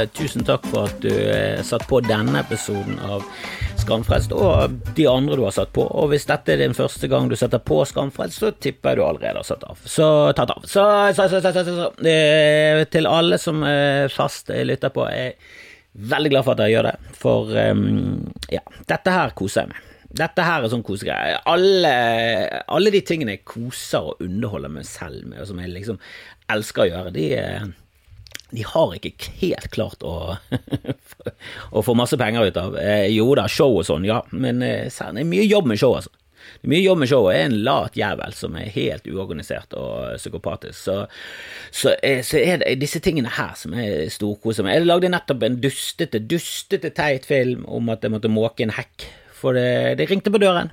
eh, tusen takk for at du eh, satt på denne episoden av Skamfrelst, og de andre du har satt på. Og hvis dette er din første gang du setter på Skamfrelst, så tipper jeg du allerede har satt av. Så tatt av. Så, så, så. Eh, til alle som fast lytter på, jeg er veldig glad for at dere gjør det, for um, ja, dette her koser jeg meg. Dette her er sånn kosegreier. Alle, alle de tingene jeg koser og underholder meg selv med, og som jeg liksom elsker å gjøre, de, de har ikke helt klart å, å få masse penger ut av. Eh, jo da, show og sånn, ja, men eh, det er mye jobb med show, altså. Det er mye jobb med show, og er en lat jævel som er helt uorganisert og psykopatisk. Så, så, eh, så er det disse tingene her som er storkoser meg. Jeg lagde nettopp en dustete, dustete teit film om at jeg måtte måke en hekk for det, det ringte på døren.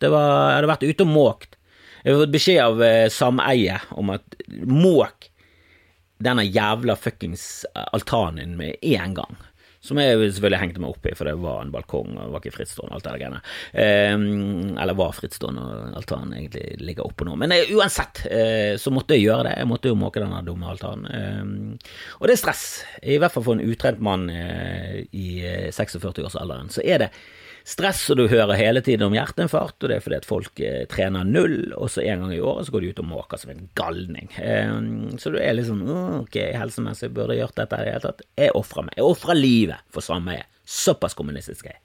Var, jeg hadde vært ute og måkt. Jeg hadde fått beskjed av eh, sameiet om at måk denne jævla fuckings altanen med en gang. Som jeg selvfølgelig hengte meg opp i, for det var en balkong og det var ikke frittstående. alt det greiene. Eh, eller var frittstående, og altanen egentlig ligger oppå nå. Men eh, uansett eh, så måtte jeg gjøre det. Jeg måtte jo måke denne dumme altanen. Ehm, og det er stress. I hvert fall for en utrent mann eh, i 46-årsalderen. Eh, så er det stress, og du hører hele tiden om hjerteinfarkt, og det er fordi at folk eh, trener null, og så en gang i året så går de ut og måker som en galning. Eh, så du er liksom ok, helsemessig burde jeg gjort dette i det hele tatt. Jeg ofrer meg. Jeg ofrer livet for sameiet. Såpass kommunistisk er jeg.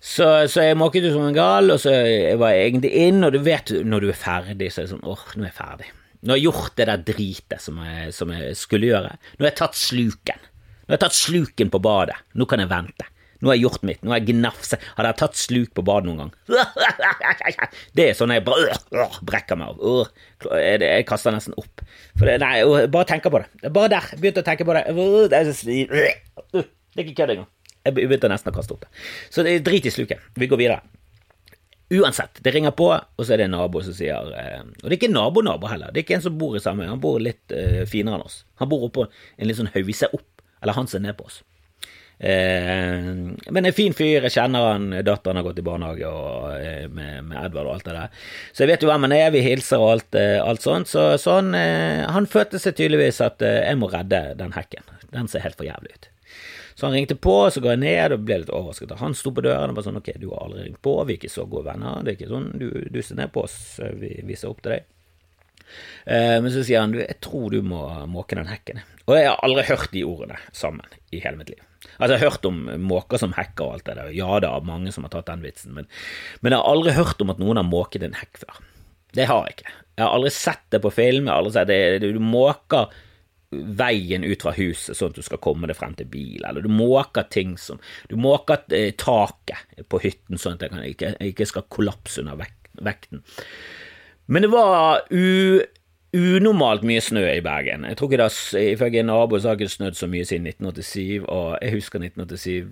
Så, så, jeg måket jo som en gal, og så var jeg egentlig inn, og du vet når du er ferdig, så er det sånn åh, nå er jeg ferdig. Nå har jeg gjort det der dritet som jeg, som jeg skulle gjøre. Nå har jeg tatt sluken. Nå har jeg tatt sluken på badet. Nå kan jeg vente. Nå har jeg gjort mitt. Nå har jeg gnafset Hadde jeg tatt sluk på badet noen gang? Det er sånn jeg bare brekker meg av. Jeg kaster nesten opp. Det, nei, bare tenker på det. Bare der. Begynte å tenke på det. Det er, er ikke kødd engang. Jeg begynte nesten å kaste opp det. Så det er drit i sluket. Vi går videre. Uansett, det ringer på, og så er det en nabo som sier eh, Og det er ikke nabo-nabo heller, det er ikke en som bor i samme, han bor litt uh, finere enn oss. Han bor oppå en litt sånn høyse opp, eller han ser ned på oss. Eh, men en fin fyr, jeg kjenner han, datteren har gått i barnehage og, eh, med, med, Edvard og alt det der. Så jeg vet jo hvem han er, vi hilser og alt, eh, alt sånt. Så, så han, følte seg tydeligvis at jeg må redde den hekken. Den ser helt for jævlig ut. Så han ringte på, så går jeg ned og ble litt overrasket. Han sto på døren og var sånn ok, du har aldri ringt på, vi er ikke så gode venner, det er ikke sånn, du, ser ned på oss, vi, vi ser opp til deg. Eh, men så sier han du, jeg tror du må måke den hekken. Og jeg har aldri hørt de ordene sammen i hele mitt liv. Altså, jeg har hørt om måker som hacker og alt det der, ja det er mange som har tatt den vitsen, men, men, jeg har aldri hørt om at noen har måket en hekk før. Det har jeg ikke. Jeg har aldri sett det på film, jeg har aldri sett det, du måker veien ut fra huset sånn at du skal komme deg frem til bil, eller du måker ting som Du måker eh, taket på hytten sånn at jeg ikke, ikke skal kollapse under vekten. Men det var u unormalt mye snø i Bergen. Jeg tror ikke det, Ifølge en nabo så har det ikke snødd så mye siden 1987, og jeg husker 1987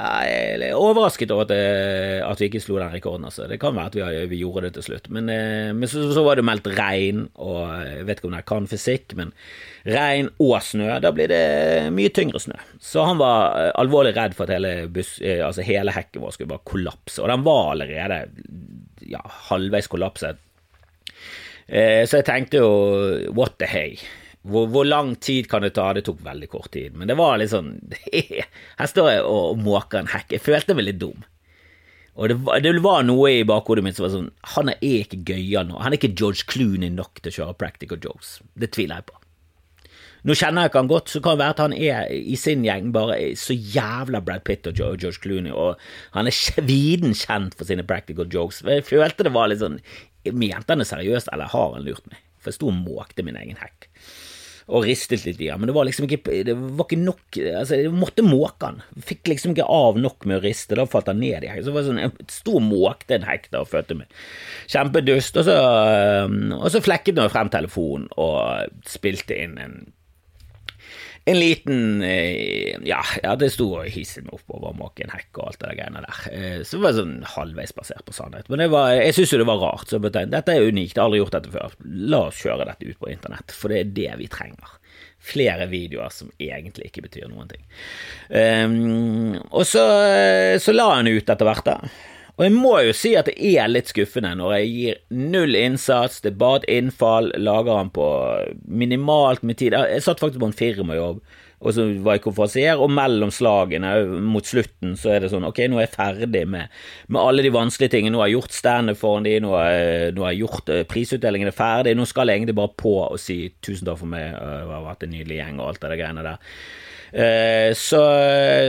jeg er overrasket over at, det, at, vi ikke slo den rekorden. Altså. Det kan være at vi, vi gjorde det til slutt. Men, eh, men så, så, var det meldt regn, og jeg vet ikke om jeg kan fysikk, men regn og snø, da blir det mye tyngre snø. Så han var eh, alvorlig redd for at hele, buss, eh, altså hele hekken vår skulle bare kollapse, og den var allerede ja, halvveis kollapset Eh, så jeg tenkte jo what the hey. Hvor, hvor, lang tid kan det ta? Det tok veldig kort tid. Men det var litt sånn Her står jeg og måker en hekk. Jeg følte meg litt dum. Og det var, det var noe i bakhodet mitt som var sånn Han er ikke gøyal nå. Han er ikke George Clooney nok til å kjøre practical jokes. Det tviler jeg på. Nå kjenner jeg ikke han godt, så kan det være at han er i sin gjeng bare så jævla Brad Pitt og George Clooney, og han er viden kjent for sine practical jokes. Jeg følte det var litt sånn Mente han det seriøst, eller har han lurt meg? For jeg sto og måkte min egen hekk. Og ristet litt i den, men det var liksom ikke Det var ikke nok altså Jeg måtte måke den. Fikk liksom ikke av nok med å riste, da falt han ned i hekken. Så det sånn, Jeg sto og måkte en hekk da og følte meg kjempedust, og så, og så flekket han frem telefonen og spilte inn en en liten eh, Ja, ja det sto og hisset meg oppover maken hekk og alt det greiene der. Eh, så det var sånn halvveis basert på sannhet. Men var, jeg syns jo det var rart. Så jeg tenkte, dette er unikt, jeg har aldri gjort dette før. La oss kjøre dette ut på internett, for det er det vi trenger. Flere videoer som egentlig ikke betyr noen ting. Um, og så, så la han ut etter hvert, da. Og jeg må jo si at det er litt skuffende når jeg gir null innsats, det er bare et innfall, lager han på minimalt med tid. Jeg satt faktisk på en firmajobb, og så var jeg konferansier, og mellom slagene mot slutten så er det sånn ok, nå er jeg ferdig med, med alle de vanskelige tingene, nå har jeg gjort standup foran de, nå har, jeg, nå har jeg gjort uh, prisutdelingen er ferdig, nå skal jeg egentlig bare på og si tusen takk for meg, uh, det har vært en nydelig gjeng og alt det der greiene der. Så,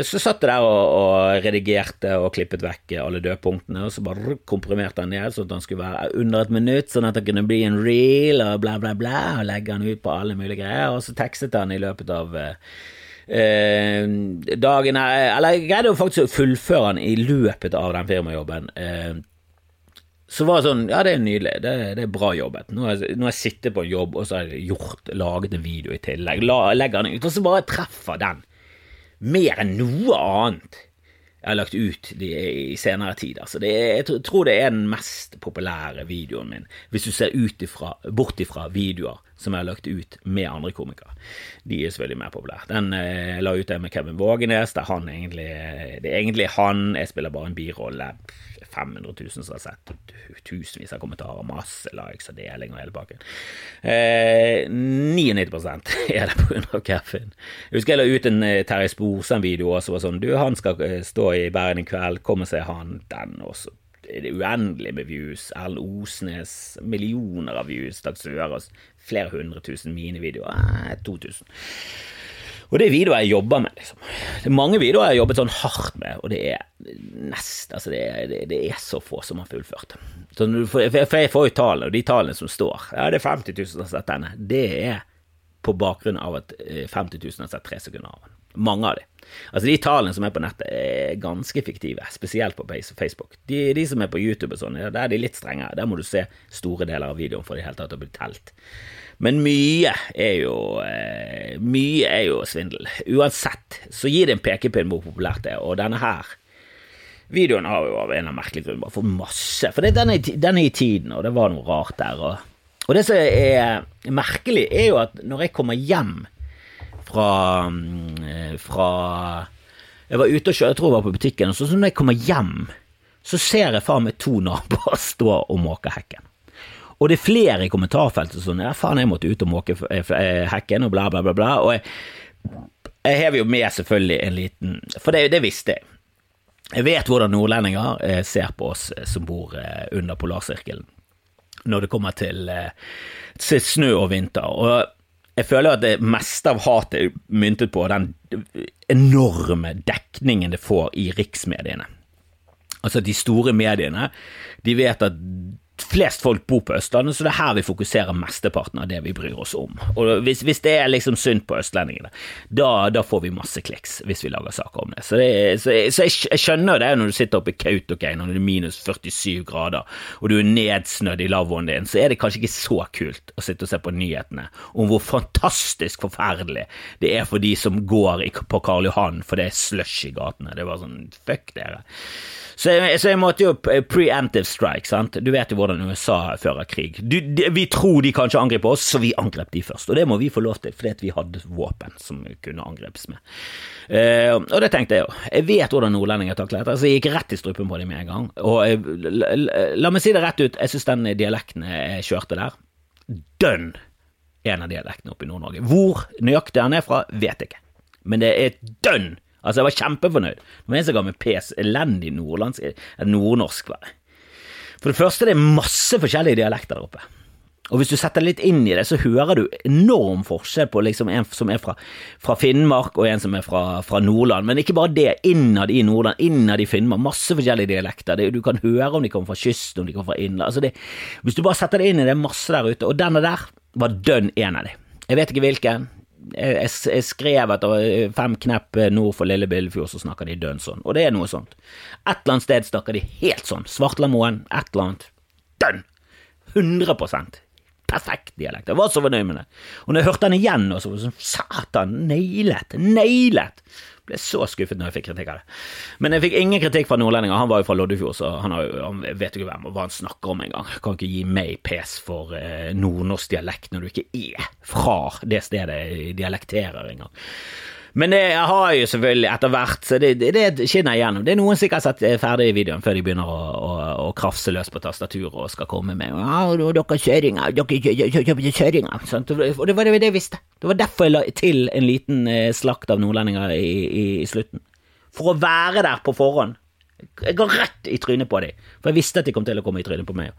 så satt jeg der og, og, redigerte og klippet vekk alle dødpunktene, og så bare komprimerte han ned sånn at han skulle være under et minutt, sånn at det kunne bli en reel og bla, bla, bla, og legge han ut på alle mulige greier, og så tekstet han i løpet av uh, eh, dagen Eller jeg greide jo faktisk å fullføre den i løpet av den firmajobben. Eh, så var det sånn Ja, det er nydelig. Det, det er bra jobbet. Nå har, jeg, sittet på en jobb, og så har jeg gjort, laget en video i tillegg. La, legger den ut, og så bare treffer den. Mer enn noe annet jeg har lagt ut de, i senere tid. Altså det, jeg tror det er den mest populære videoen min, hvis du ser ut bort ifra videoer som jeg har lagt ut med andre komikere. De er selvfølgelig mer populære. Den eh, la ut den med Kevin Vågenes, der han egentlig, det er egentlig han, jeg spiller bare en birolle. 500 000 som har sett, tusenvis av kommentarer, masse likes og deling og hele pakken. Eh, 99 er det pga. Kevin. Jeg husker jeg la ut en eh, Terje Sporsem-video som var sånn Du, han skal eh, stå i Bergen i kveld, kom og se han. Den også det er uendelig med views. Erlend Osnes, millioner av views. Dag Sørås, flere hundre tusen minivideoer. Eh, 2000. Og det er videoer jeg jobber med, liksom. Det er mange videoer jeg har jobbet sånn hardt med, og det er nest Altså, det er, det, det er så få som har fullført. Så for jeg får jo tallene, og de tallene som står Ja, det er 50 000 som har sett denne. Det er på bakgrunn av at 50 eh, 000 har sett tre sekunder av den. Mange av de. Altså De tallene som er på nettet, er ganske fiktive, spesielt på Facebook. De, de som er på YouTube og sånn, der er de litt strengere. Der må du se store deler av videoen for i det hele tatt å bli telt. Men mye er jo eh, Mye er jo svindel. Uansett så gir det en pekepinn hvor populært det er, og denne her videoen har jo av en eller annen merkelig grunn bare fått masse For det, den, er, den er i tiden, og det var noe rart der. Og, og det som er merkelig, er jo at når jeg kommer hjem fra, mm, fra Jeg var ute og kjørte, jeg tror jeg var på butikken, og så når jeg kommer hjem, så ser jeg faen meg to naboer stå og måke hekken. Og det er flere i kommentarfeltet som ja, faen, jeg måtte ut og måke eh, eh, hekken, og bla, bla, bla. bla. Og jeg, jeg hever jo med selvfølgelig en liten For det, det visste jeg. Jeg vet hvordan nordlendinger eh, ser på oss som bor under polarsirkelen når det kommer til, til snø og vinter. Og jeg føler at det meste av hatet er myntet på den enorme dekningen det får i riksmediene. Altså de store mediene, de vet at flest folk bor på Østlandet, så det er her vi fokuserer mesteparten av det vi bryr oss om. Og hvis, hvis det er liksom synd på østlendingene, da, da, får vi masse kliks hvis vi lager saker om det. Så, det, så, så jeg, jeg, skjønner det når du sitter oppe i Kautokeino når det er minus 47 grader, og du er nedsnødd i lavvoen din, så er det kanskje ikke så kult å sitte og se på nyhetene om hvor fantastisk forferdelig det er for de som går på Karl Johan for det er slush i gatene. Det er bare sånn fuck dere. Så så jeg måtte jo preemptive strike, sant. Du vet jo hvordan USA fører krig. Du, de, vi tror de kanskje angriper oss, så vi angrep de først. Og det må vi få lov til, fordi vi hadde våpen som vi kunne angrepes med. Eh, og det tenkte jeg jo. Jeg vet hvordan nordlendinger takler dette, så jeg gikk rett i strupen på dem med en gang. Og jeg, la, la, la, meg si det rett ut, jeg syns den dialekten jeg kjørte der, dønn en av dialektene oppe i Nord-Norge. Hvor nøyaktig han er fra, vet jeg ikke, men det er dønn Altså, jeg var kjempefornøyd. Det var en som ga meg pes. Elendig nordlandsk, eh, nordnorsk, var det. For det første, det er masse forskjellige dialekter der oppe. Og hvis du setter litt inn i det, så hører du enorm forskjell på liksom en som er fra, fra Finnmark og en som er fra, fra, Nordland. Men ikke bare det, innad i Nordland, innad i Finnmark, masse forskjellige dialekter. Det, du kan høre om de kommer fra kysten, om de kommer fra innland. Altså hvis du bare setter det inn i det, er masse der ute. Og denne der var dønn en av de. Jeg vet ikke hvilken, jeg, jeg, skrev at det var fem knepp nord for Lille Billefjord, så snakker de dønn sånn. Og det er noe sånt. Et eller annet sted snakker de helt sånn. Svartlamoen, et eller annet. Dønn! 100 Perfekt dialekt. Jeg var så fornøyd med det. Og når jeg hørte den igjen, så var det sånn Satan, nailet! Nailet! Ble så skuffet når jeg fikk kritikk av det. Men jeg fikk ingen kritikk fra nordlendinger. Han var jo fra Loddefjord, så han, har, han vet jo ikke hvem, hva han snakker om engang. Kan ikke gi meg pes for eh, nordnorsk dialekt når du ikke er fra det stedet jeg dialekterer engang. Men det jeg har jo selvfølgelig etter hvert, så det, det, det skinner igjennom. Det er noen som ikke har sett ferdig videoen før de begynner å, å, å krafse løs på tastaturet og skal komme med ja, dere kjøringer, dere kjøringer. Og det var det jeg visste. Det var derfor jeg la til en liten eh, slakt av nordlendinger i, i, i slutten. For å være der på forhånd. Jeg går rett i trynet på dem, for jeg visste at de kom til å komme i trynet på meg.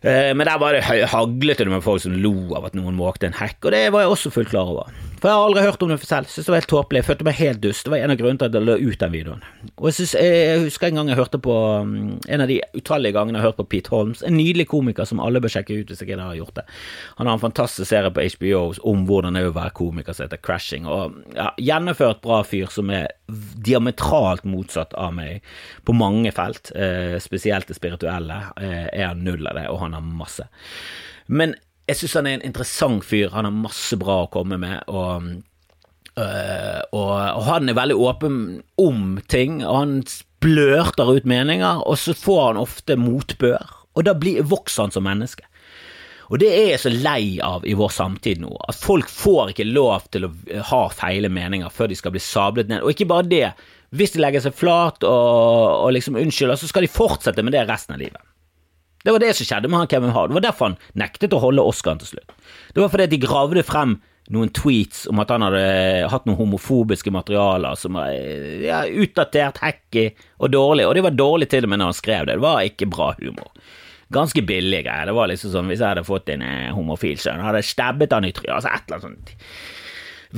Eh, men der var det haglet det med folk som lo av at noen måkte en hekk, og det var jeg også fullt klar over. For jeg har aldri hørt om det selv. Syns det var helt tåpelig. Jeg følte meg helt dust. Det var en av grunnene til at jeg la ut den videoen. Og jeg, synes, jeg husker en gang jeg hørte på mm, En av de utallige gangene jeg har hørt på Pete Holmes, en nydelig komiker som alle bør sjekke ut hvis ikke dere har gjort det. Han har en fantastisk serie på HBO om hvordan det er å være komiker som heter Crashing. Og ja, Gjennomført bra fyr som er diametralt motsatt av meg på mange felt. Eh, spesielt det spirituelle eh, er null av det, og han har masse. Men jeg syns han er en interessant fyr. Han har masse bra å komme med. og øh, og, og, han er veldig åpen om ting, og han blørter ut meninger, og så får han ofte motbør, og da blir, vokser han som menneske. Og det er jeg så lei av i vår samtid nå, at folk får ikke lov til å ha feile meninger før de skal bli sablet ned, og ikke bare det, hvis de legger seg flat og, og liksom unnskylder, så skal de fortsette med det resten av livet. Det var det som skjedde med han Kevin Hart. Det var derfor han nektet å holde Oscaren til slutt. Det var fordi de gravde frem noen tweets om at han hadde hatt noen homofobiske materialer som var ja, utdatert, hacky og dårlig, og det var dårlig til og med når han skrev det. Det var ikke bra humor. Ganske billig greier. Det var liksom sånn hvis jeg hadde fått en eh, homofil sønn, hadde stabbet han i trynet, altså et eller annet sånt.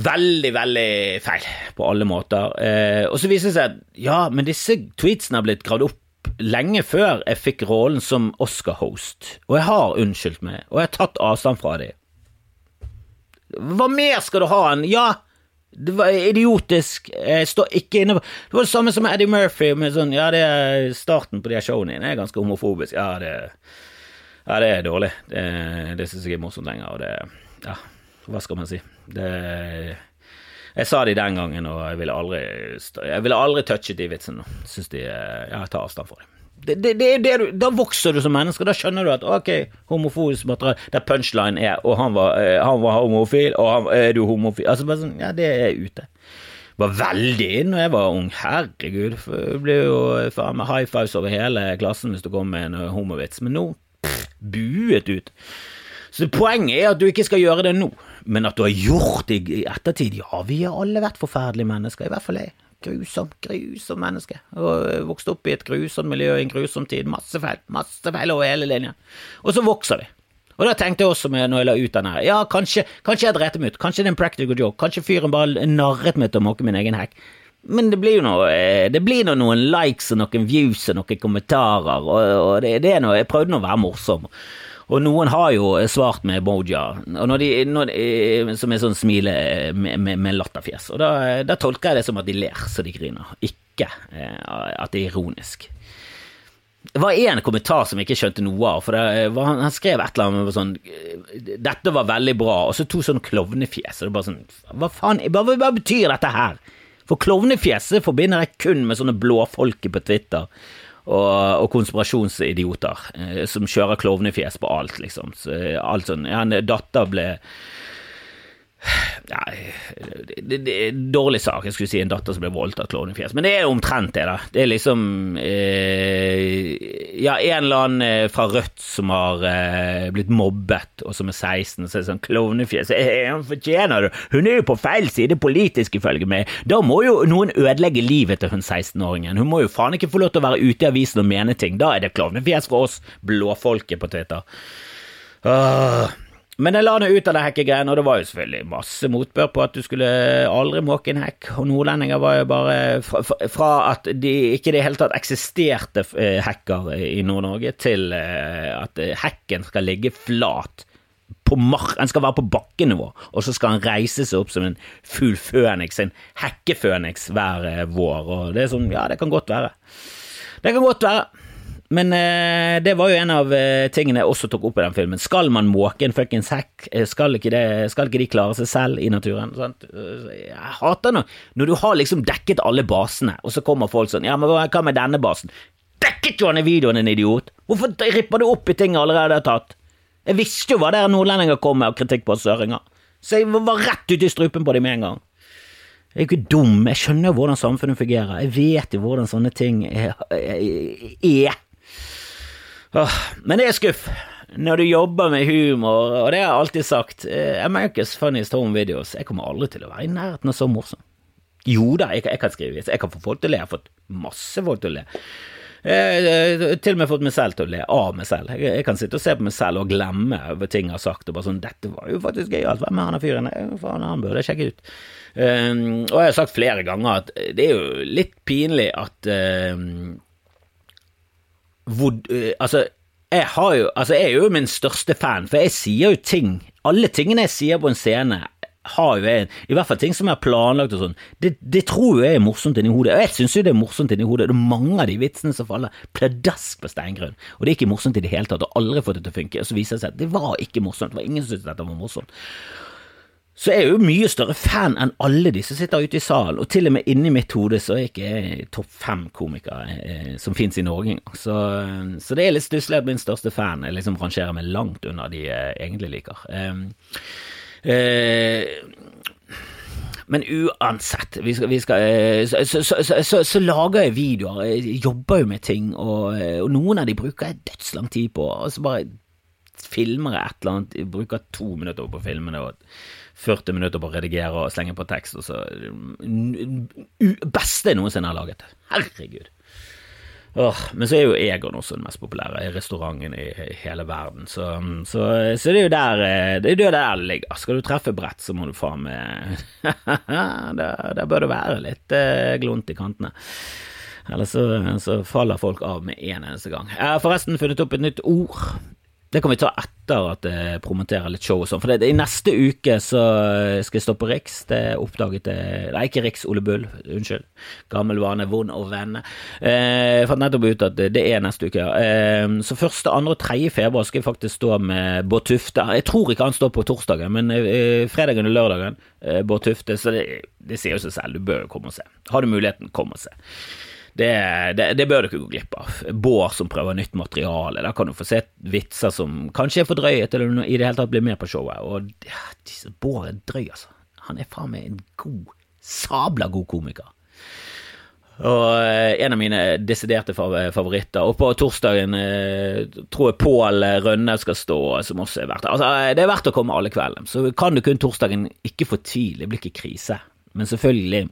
Veldig, veldig feil på alle måter. Eh, og så viser det seg at ja, men disse tweetsene har blitt gravd opp lenge før jeg fikk rollen som Oscar-host, og jeg har unnskyldt meg, og jeg har tatt avstand fra dem. Hva mer skal du ha enn Ja, det var idiotisk, jeg står ikke inne på Det var det samme som Eddie Murphy med sånn Ja, det er starten på de showene dine er ganske homofobisk. Ja, det, ja, det er dårlig. Det, det syns jeg er morsomt lenger, og det Ja, hva skal man si? Det jeg sa de den gangen, og jeg ville aldri, jeg ville aldri touchet de vitsene. Syns de eh, Ja, jeg tar avstand fra dem. Det, det, det, da vokser du som menneske, da skjønner du at ok, homofobisk materiale Der punchline er og han var, eh, han var homofil, og han, er du homofil Altså bare sånn, ja, det er ute. Var veldig inn når jeg var ung. Herregud, det blir jo faen meg high fives over hele klassen hvis du kommer med en homovits, men nå pff, buet ut. Så poenget er at du ikke skal gjøre det nå, men at du har gjort det i ettertid. Ja, vi har alle vært forferdelige mennesker, i hvert fall jeg. Grusom, grusom menneske. Og vokste opp i et grusomt miljø i en grusom tid. Masse feil, masse feil over hele linjen. Og så vokser vi. Og da tenkte jeg også når jeg la ut den her, ja, kanskje, kanskje jeg dreit meg ut, kanskje det er en practical joke, kanskje fyren bare narret meg til å måke min egen hekk. Men det blir jo noe, eh, det blir noen likes og noen views og noen kommentarer, og, og det, det, er noe, jeg prøvde nå å være morsom. Og noen har jo svart med boja, de, de, som er sånn smile med, med, med latterfjes. Og da, da, tolker jeg det som at de ler så de griner, ikke eh, at det er ironisk. Det var én kommentar som jeg ikke skjønte noe av. for var, Han skrev et eller annet sånn 'Dette var veldig bra', og så to sånne klovnefjes. Og det bare sånn Hva faen hva, hva betyr dette her? For klovnefjeset forbinder jeg kun med sånne blåfolker på Twitter og, og konspirasjonsidioter eh, som kjører klovnefjes på alt, liksom. Så, eh, alt sånn. Ja, en datter ble ja, det, det, er en dårlig sak. Jeg skulle si en datter som ble voldtatt klovnefjes, men det er omtrent det, da. Det er liksom eh, Ja, en eller annen eh, fra Rødt som har eh, blitt mobbet, og som er 16, og så er det sånn klovnefjes Han fortjener det! Hun er jo på feil side politisk, ifølge meg. Da må jo noen ødelegge livet til hun 16-åringen. Hun må jo faen ikke få lov til å være ute i avisen og mene ting. Da er det klovnefjes for oss blåfolket på Twitter. Åh. Men jeg la det ut av det hekkegreiene, og det var jo selvfølgelig masse motbør på at du skulle aldri måke en hekk, og nordlendinger var jo bare fra, fra at de ikke i det hele tatt eksisterte eh, hekker i Nord-Norge, til eh, at eh, hekken skal ligge flat på mark, den skal være på bakkenivå, og så skal han reise seg opp som en fugl føniks, en hekkeføniks hver vår, og det er sånn, ja, det kan godt være. Det kan godt være. Men eh, det var jo en av eh, tingene jeg også tok opp i den filmen. Skal man måke en fuckings hekk? Eh, skal, skal, ikke de klare seg selv i naturen? Sant? Jeg hater noe når du har liksom dekket alle basene, og så kommer folk sånn Ja, men hva med denne basen? Dekket jo han i videoen, en idiot! Hvorfor ripper du opp i ting jeg allerede har tatt? Jeg visste jo hva der nordlendinger kom med av kritikk på søringer, så jeg var rett ut i strupen på dem med en gang. Jeg er jo ikke dum, jeg skjønner jo hvordan samfunnet fungerer, jeg vet jo hvordan sånne ting er. Men det er skuff når du jobber med humor, og det har jeg alltid sagt, eh, America's Funniest Home Videos, jeg kommer aldri til å være i nærheten av så morsom. Jo da, jeg, jeg kan skrive vits, jeg kan få folk til å le, jeg har fått masse folk til å le. Jeg, jeg, til og med fått meg selv til å le av meg selv. Jeg, jeg, kan sitte og se på meg selv og glemme over ting jeg har sagt, og bare sånn 'Dette var jo faktisk gøyalt. Hvem er han fyren? Faen, han burde jeg sjekke ut.' Um, og jeg har sagt flere ganger at det er jo litt pinlig at um, hvor, uh, Altså, jeg jo Altså, jeg er jo min største fan, for jeg sier jo ting Alle tingene jeg sier på en scene, har jo jeg, i hvert fall ting som er planlagt og sånn, det, det, tror jeg er morsomt inni hodet, og jeg syns jo det er morsomt inni hodet. Det er mange av de vitsene som faller pladask på steingrunn, og det er ikke morsomt i det hele tatt, og aldri fått det til å funke, og så viser det seg at det var ikke morsomt, det var ingen som syntes dette var morsomt. Så er jeg jo mye større fan enn alle de som sitter ute i salen, og til og med inni mitt hode så er jeg ikke topp fem komikere eh, som finnes i Norge engang. Så, så, det er litt stusslig at min største fan jeg liksom rangerer meg langt unna de jeg egentlig liker. Eh, Eh, men uansett, vi skal, vi skal, eh, så, så, så, så, lager jeg videoer, jeg jobber jo med ting, og, eh, og noen av de bruker jeg dødslang tid på. Og så bare filmer et eller annet, bruker to minutter på filmene og 40 minutter på å redigere og slenge på tekst, og så Beste jeg noensinne har laget. Herregud. Åh, men så er jo Egon også den mest populære i restauranten i, hele verden, så, så, så, det er jo der eh, det er jo der det ligger. Skal du treffe Brett, så må du faen meg der, bør det være litt eh, glunt i kantene. Eller så, så, faller folk av med en eneste gang. Jeg har forresten funnet opp et nytt ord det kan vi ta etter at jeg promoterer litt show og sånn. For det, i neste uke så skal jeg stå på Riks. Det oppdaget jeg Nei, ikke Riks, Ole Bull. Unnskyld. Gammel vane, vond å vende. Eh, fant nettopp ut at det er neste uke, ja. Eh, så første, andre og tredje februar skal jeg faktisk stå med Bård Tufte. Jeg tror ikke han står på torsdagen, men eh, fredagen og lørdagen. Eh, Bård Tufte. Så det, det sier jo seg selv. Du bør komme og se. Har du muligheten, kom og se. Det, det, det, bør ikke gå glipp av. Bård som prøver nytt materiale. Da kan du få se vitser som kanskje er for drøye til å i det hele tatt bli med på showet. Og ja, Bård er drøy, altså. Han er faen meg en god, sabla god komiker. Og eh, en av mine desiderte favoritter. Og på torsdagen eh, tror jeg Pål Rønne skal stå, som også er verdt altså, Det er verdt å komme alle kveldene. Så kan du kun torsdagen ikke for tidlig, det blir ikke krise. Men selvfølgelig,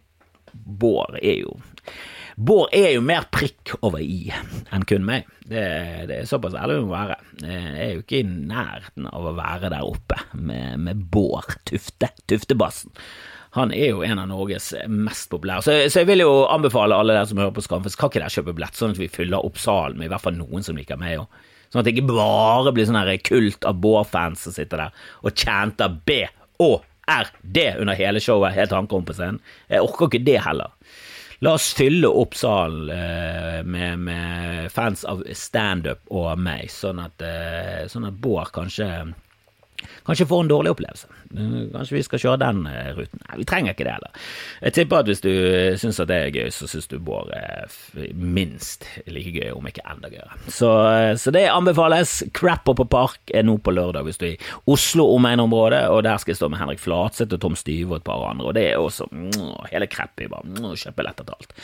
Bård er jo Bård er jo mer prikk over i enn kun meg. Det, det er såpass ærlig vi må være. Jeg er jo ikke i nærheten av å være der oppe med, med Bård Tufte, Tuftebassen. Han er jo en av Norges mest populære. Så, så jeg vil jo anbefale alle dere som hører på Skamfest, kan ikke dere kjøpe billett, sånn at vi fyller opp salen med i hvert fall noen som liker meg òg. Sånn at det ikke bare blir sånn her kult av Bård-fans som sitter der og chanter B og R D under hele showet helt til han kommer på scenen. Jeg orker ikke det heller. La oss fylle opp salen eh, med, med, fans av standup og meg, sånn at, eh, sånn at Bård kanskje kanskje får en dårlig opplevelse. Kanskje vi skal kjøre den eh, ruten. Nei, vi trenger ikke det heller. Jeg tipper at hvis du syns at det er gøy, så syns du Bård er minst like gøy, om ikke enda gøyere. Så, eh, så det anbefales. Crapper på Park er nå på lørdag hvis du er i Oslo omegnområdet, og der skal jeg stå med Henrik Flatseth og Tom Styve og et par andre, og det er også mm, hele Crappy. Bare kjøpe lett til alt.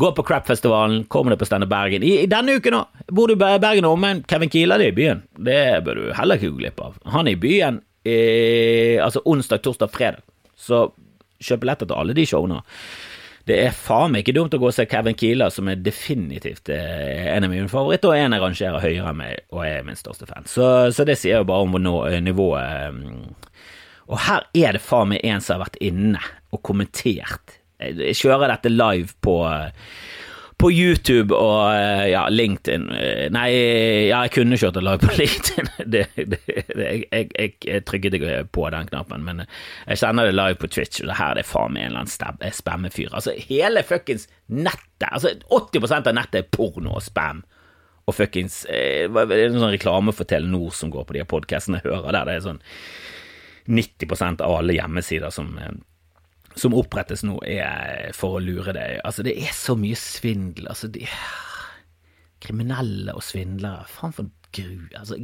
Gå på Crapfestivalen, kommer det på Stende Bergen. I, I, denne uken, òg! bor du i Bergen og omegn, Kevin Kieler er i byen. Det bør du heller ikke gå glipp av. Han er i byen eh, altså onsdag, torsdag, fredag. Så kjøp billetter til alle de showene. Det er faen meg ikke dumt å gå og se Kevin Keeler, som er definitivt eh, en av mine favoritter, og en jeg rangerer høyere enn meg, og er min største fan. Så, så det sier jo bare om nå, eh, nivået. Eh, og her er det faen meg en som har vært inne og kommentert. Jeg kjører dette live på på YouTube og eh, ja, LinkedIn eh, Nei, ja, jeg kunne kjørt det live på LinkedIn. Det, det, det, jeg, jeg, jeg, trykket ikke på den knappen, men jeg kjenner det live på Twitch, og det her er faen meg en eller annen eh, spammefyr. Altså, hele fuckings nettet, altså 80% av nettet er porno og spam. Og fuckings eh, Det er en sånn reklame for Telenor som går på de podkastene jeg hører der. Det er sånn 90% av alle hjemmesider som som opprettes nå, er for å lure deg. Altså, det er så mye svindel. Altså, de Kriminelle og svindlere. Faen for gru... Altså,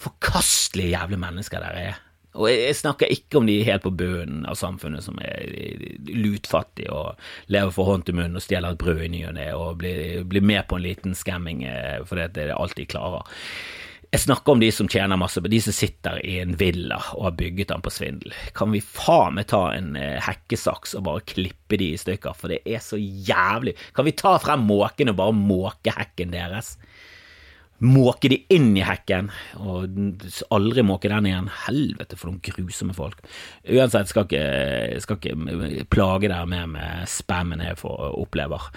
forkastelige jævle mennesker der er. Og jeg snakker ikke om de helt på bunnen av samfunnet som er lutfattige og lever for hånd til munn og stjeler et brød i ny og ne og blir, blir, med på en liten skamming fordi det er alt de klarer. Jeg snakker om de som tjener masse, de som sitter i en villa og har bygget den på svindel. Kan vi faen meg ta en hekkesaks og bare klippe de i stykker, for det er så jævlig. Kan vi ta frem måken og bare måke hekken deres? Måke de inn i hekken, og aldri måke den igjen. Helvete, for noen grusomme folk. Uansett, skal ikke, skal ikke plage dere mer med spammen jeg får opplever.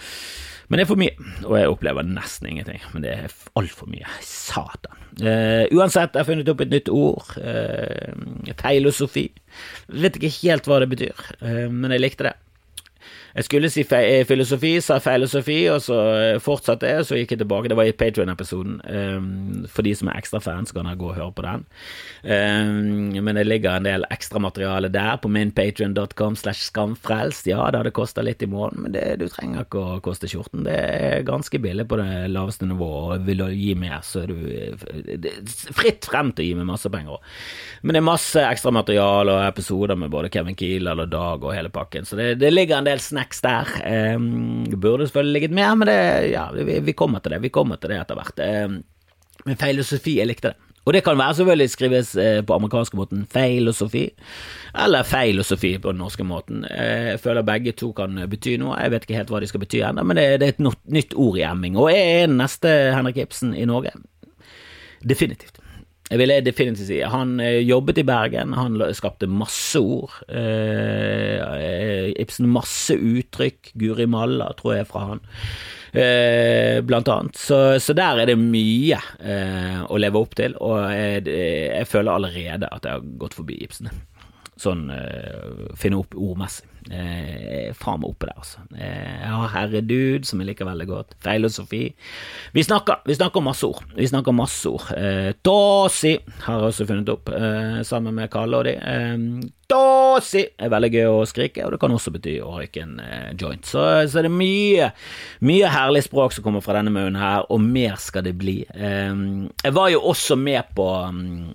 Men det er for mye, og jeg opplever nesten ingenting. Men det er altfor mye. Satan. Uh, uansett, jeg har funnet opp et nytt ord. Uh, feilosofi. Vet ikke helt hva det betyr, uh, men jeg likte det. Jeg skulle si eh, filosofi, sa filosofi, og så eh, fortsatte jeg, og så gikk jeg tilbake. Det var i Patrion-episoden. Um, for de som er ekstra fans, kan jeg gå og høre på den. Um, men det ligger en del ekstramateriale der på minpatrion.com slash skamfrelst. Ja, det hadde kosta litt i måneden, men det, du trenger ikke å koste skjorten. Det er ganske billig på det laveste nivået, og vil du gi mer, så er du er fritt frem til å gi meg masse penger. Men det er masse ekstramateriale og episoder med både Kevin Kiel og Dag og hele pakken, så det, det ligger en del snacks snacks der. Um, burde selvfølgelig ligget mer, men det, ja, vi, vi, kommer til det. Vi kommer til det etter hvert. Um, men filosofi, jeg likte det. Og det kan være selvfølgelig skrives eh, på amerikanske måten feilosofi, eller feilosofi på den norske måten. Eh, jeg føler begge to kan bety noe. Jeg vet ikke helt hva de skal bety ennå, men det, det, er et nytt ord i emming. Og jeg er den neste Henrik Ibsen i Norge. Definitivt. Jeg vil definitivt si Han eh, jobbet i Bergen, han skapte masse ord. Eh, Ibsen masse uttrykk. Guri Malla, tror jeg, fra han. Eh, blant annet. Så, så, der er det mye eh, å leve opp til, og jeg, jeg føler allerede at jeg har gått forbi Ibsen sånn uh, finne opp ordmessig. Uh, faen meg oppe der, altså. Uh, jeg har Herredude, som jeg liker veldig godt. Filosofi. Vi snakker, vi snakker masse ord. Vi snakker masse ord. Uh, Dåsi har jeg også funnet opp, sammen med Kalle og de. Uh, Dåsi er veldig gøy å skrike, og det kan også bety å røyke en joint. Så, så det er mye, mye herlig språk som kommer fra denne munnen her, og mer skal det bli. jeg var jo også med på um,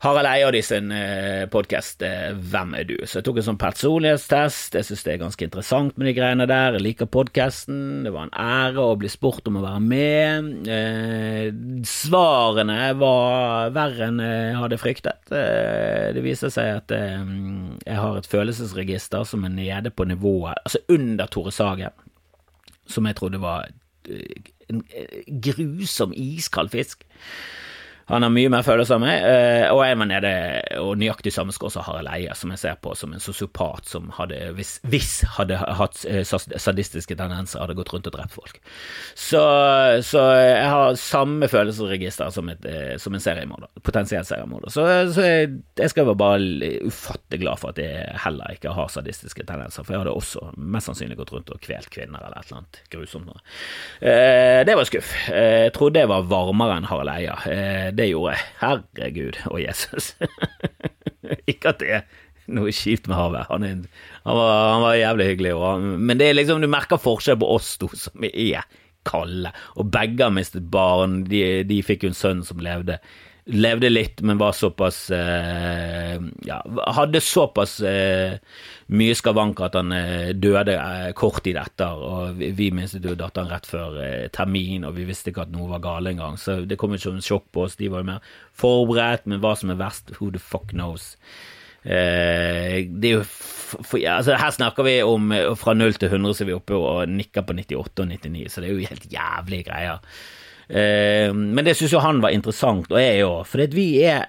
Harald Eia sin eh, podkast eh, Hvem er du? Så jeg tok en sånn personlighetstest. Jeg syns det er ganske interessant med de greiene der. Jeg liker podkasten. Det var en ære å bli spurt om å være med. Eh, svarene var verre enn jeg hadde fryktet. Eh, det viser seg at jeg har et følelsesregister som er nede på nivået, altså under Tore Sagen, som jeg trodde var en grusom iskald fisk. Han har mye mer følelser av meg, eh, og jeg var nede og nøyaktig samme skår som Harald Eia, som jeg ser på som en sosiopat som hadde, hvis, hvis hadde hatt eh, sadistiske tendenser, hadde gått rundt og drept folk. Så, så jeg har samme følelsesregister som, et, eh, som en seriemorder, potensiell seriemorder. Så, så jeg, jeg, skal være bare ufattelig glad for at jeg heller ikke har sadistiske tendenser, for jeg hadde også mest sannsynlig gått rundt og kvelt kvinner eller et eller annet grusomt noe. Det var skuff. Jeg trodde jeg var varmere enn Harald Eia det gjorde jeg. Herregud og Jesus. ikke at det er noe kjipt med havet. Han, han, han var, jævlig hyggelig. Og, men det er liksom, du merker forskjell på oss to som er kalde. Og begge har mistet barn. De, de fikk jo en sønn som levde levde litt, men var såpass eh, Ja, hadde såpass eh, mye skavanker at han eh, døde eh, kort tid etter. Og vi, vi mistet jo datteren rett før eh, termin, og vi visste ikke at noe var galt engang. Så det kom ikke som sjokk på oss. De var jo mer forberedt, men hva som er verst, who the fuck knows. Eh, det er jo for, altså Her snakker vi om fra 0 til 100, så er vi oppe og nikker på 98 og 99, så det er jo helt jævlige greier. Eh, men det syns jo han var interessant, og jeg òg, for vi er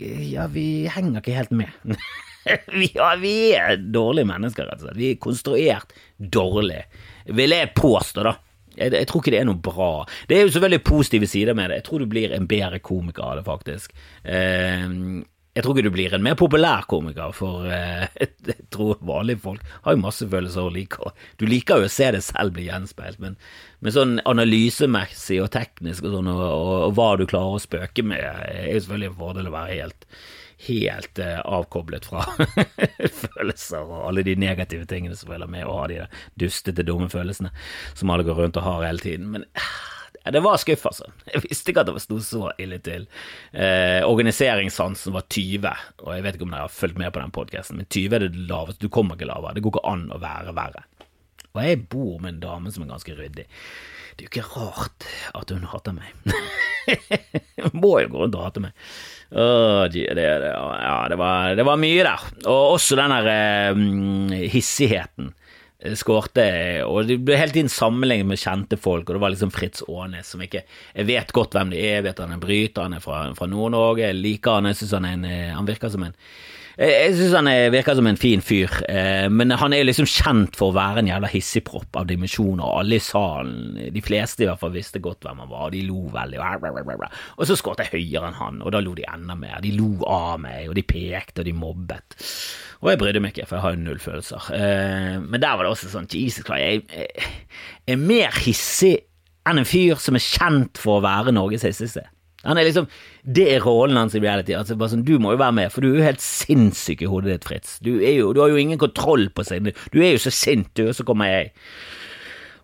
Ja, vi henger ikke helt med. vi, ja, vi er dårlige mennesker, rett og slett. Vi er konstruert dårlig, vil jeg påstå, da. Jeg, jeg, tror ikke det er noe bra. Det er jo så veldig positive sider med det. Jeg tror du blir en bedre komiker av det, faktisk. Eh, jeg tror ikke du blir en mer populær komiker, for eh, jeg tror vanlige folk har jo masse følelser og liker Du liker jo å se det selv bli gjenspeilt, men, men sånn analysemessig og teknisk og sånn, og, og, og, hva du klarer å spøke med, er jo selvfølgelig en fordel å være helt, helt eh, avkoblet fra følelser og alle de negative tingene som følger med å ha de dustete, dumme følelsene som alle går rundt og har hele tiden. Men uh, Ja, det var skuff, altså. Jeg visste ikke at det sto så ille til. Eh, organiseringssansen var 20, og jeg vet ikke om dere har fulgt med på den podkasten, men 20 er det laveste. Du kommer ikke lavere. Det går ikke an å være verre. Og jeg bor med en dame som er ganske ryddig. Det er jo ikke rart at hun hater meg. må jo gå rundt og hate meg. Oh, det, det, ja, det, var, det var mye der. Og også den der eh, hissigheten skårte, og det ble hele tiden sammenlignet med kjente folk, og det var liksom Fritz Aanes, som ikke Jeg vet godt hvem det er, jeg vet han er bryter, han er fra, fra Nord-Norge, jeg liker han, jeg syns han, han virker som en jeg synes han virker som en fin fyr, men han er liksom kjent for å være en jævla hissigpropp av dimensjoner, og alle i salen, de fleste i hvert fall, visste godt hvem han var, og de lo veldig, og så skåret jeg høyere enn han, og da lo de enda mer, de lo av meg, og de pekte, og de mobbet. Og jeg brydde meg ikke, for jeg har jo null følelser. men der var det også sånn, Jesus Christ, jeg er mer hissig enn en fyr som er kjent for å være Norges hissigste. Han er liksom, Det er rollen hans i reality. altså bare sånn, Du må jo være med, for du er jo helt sinnssyk i hodet ditt, Fritz. Du, jo, du har jo ingen kontroll på seg. Du er jo så sint, du, og så kommer jeg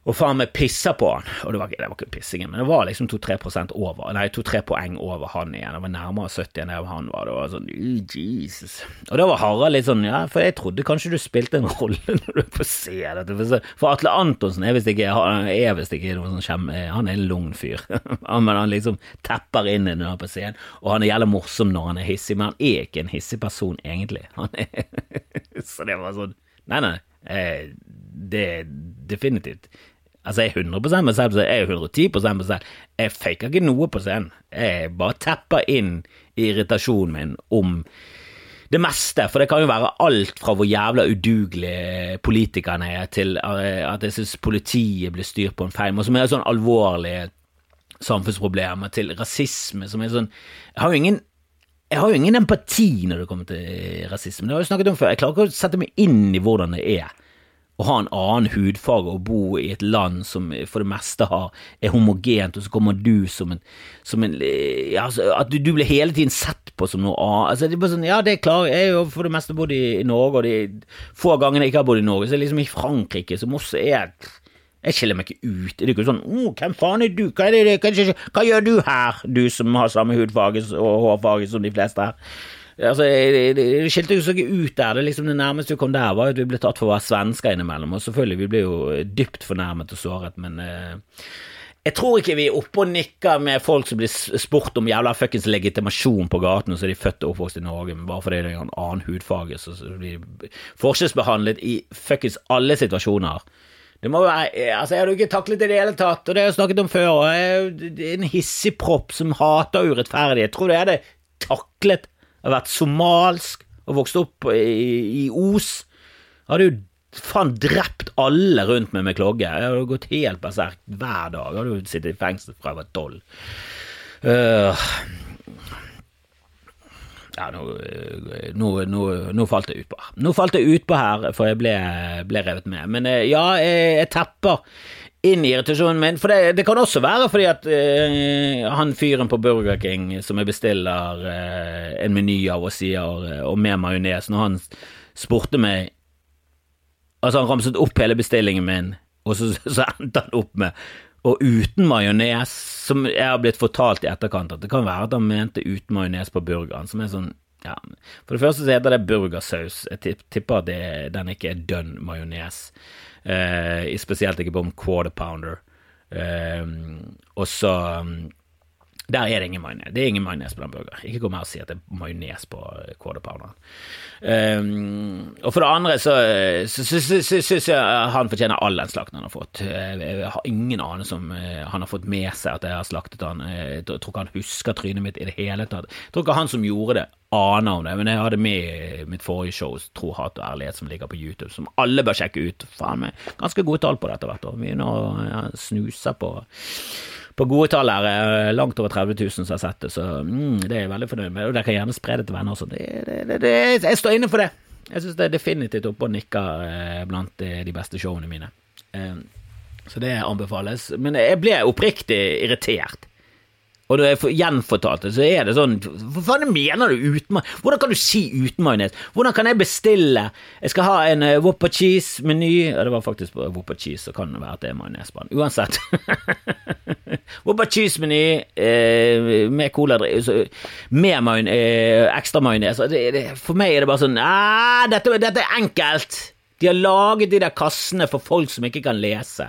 og faen meg pissa på han. Og det var, det var ikke pissingen, men det var liksom 2-3% over, nei 2-3 poeng over han igjen. Det var nærmere 70 enn det han var. Det var sånn Jesus. Og da var Harald litt sånn, ja, for jeg trodde kanskje du spilte en rolle når du er se dette. For Atle Antonsen er visst ikke, er visst ikke noe sånn kjem... Han er en lugn fyr. men han liksom tepper inn når han er på scenen, og han er jævlig morsom når han er hissig, men han er ikke en hissig person egentlig. Han er Så det var sånn Nei, nei. Eh, det er definitivt Altså, jeg er 100 meg selv, jeg er 110 meg selv. Jeg faker ikke noe på scenen. Jeg bare tepper inn irritasjonen min om det meste, for det kan jo være alt fra hvor jævla udugelige politikerne er, til eh, at jeg synes politiet blir styrt på en feil måte, som er sånn alvorlige samfunnsproblemer, til rasisme, som er sånn Jeg har jo ingen jeg har jo ingen empati når det kommer til rasisme, det har jeg jo snakket om før. Jeg klarer ikke å sette meg inn i hvordan det er å ha en annen hudfarge og bo i et land som for det meste har, er homogent, og så kommer du som en, som en ja, altså, At du, du, blir hele tiden sett på som noe annet. Altså, det er bare sånn, ja, det er klart, jeg har jo for det meste bodd i, i, Norge, og de få gangene jeg ikke har bodd i Norge, så er det liksom i Frankrike, som også er jeg skiller meg ikke ut. Det er ikke sånn oh, 'Hvem faen er du? Hva, er det, hva, hva, gjør du her, du som har samme hudfarge og hårfarge som de fleste her?' Altså, det, det skilte jo ikke ut der. Det, liksom det nærmeste vi kom der, var at vi ble tatt for å være svensker innimellom. Og selvfølgelig, vi ble jo dypt fornærmet og såret, men eh, jeg tror ikke vi er oppe og nikker med folk som blir spurt om jævla fuckings legitimasjon på gaten, og så er de født og oppvokst i Norge, men bare fordi de har en annen hudfarge, så, blir de forskjellsbehandlet i fuckings alle situasjoner. Det må være, altså Jeg hadde jo ikke taklet det i det hele tatt, og det har jeg snakket om før. og jeg, det er En hissigpropp som hater urettferdighet. Tror du jeg hadde taklet jeg har vært somalsk og vokst opp i, i Os. Jeg hadde jo faen drept alle rundt meg med klogge. Jeg hadde gått helt berserk hver dag. Jeg hadde jo sittet i fengsel fra jeg var tolv. Uh, ja, nå, nå, nå, nå, falt jeg utpå. Nå falt jeg utpå her, for jeg ble, ble revet med. Men uh, ja, jeg, jeg tepper inn i irritasjonen min. For det, det, kan også være fordi at eh, han fyren på Burger King som jeg bestiller eh, en meny av og sier uh, og med majones, når han spurte meg Altså, han ramset opp hele bestillingen min, og så, så endte han opp med og uten majones, som jeg har blitt fortalt i etterkant at det kan være at han mente uten majones på burgeren, som er sånn ja, For det første så heter det burgersaus. Jeg tipper at den ikke er dønn majones. Eh, spesielt ikke på en quarter pounder. Eh, og så mm, der er det ingen majones. Det er ingen majones på den burgeren. Ikke kom her og si at det er majones på quarter pounder. Um, og for det andre så syns jeg han fortjener all den slakten han har fått. Jeg har ingen anelse om han har fått med seg at jeg har slaktet han. Jeg tror ikke han husker trynet mitt i det hele tatt. Jeg tror ikke han som gjorde det, aner om det, men jeg hadde med mitt forrige show, Tro, hat og ærlighet, som ligger på YouTube, som alle bør sjekke ut. Faen meg, ganske gode tall på dette hvert år. Begynner å snuse på på gode tall her, er langt over 30 000 som har sett det, så mm, det er jeg veldig fornøyd med. Og dere kan gjerne spre det til venner også. Det, det, det, jeg står inne for det. Jeg syns det er definitivt oppe og nikker eh, blant de, de beste showene mine. Eh, så det anbefales. Men jeg ble oppriktig irritert. Og når jeg gjenfortalte, så er det sånn Hva faen mener du uten majones? Hvordan kan du si uten majones? Hvordan kan jeg bestille Jeg skal ha en uh, Wopper cheese-meny Ja, det var faktisk på Wopper cheese, så kan det være at det er majones på den. Uansett. Wopper cheese-meny eh, med cola med majon, eh, ekstra majones. For meg er det bare sånn ah, dette, dette er enkelt! De har laget de der kassene for folk som ikke kan lese.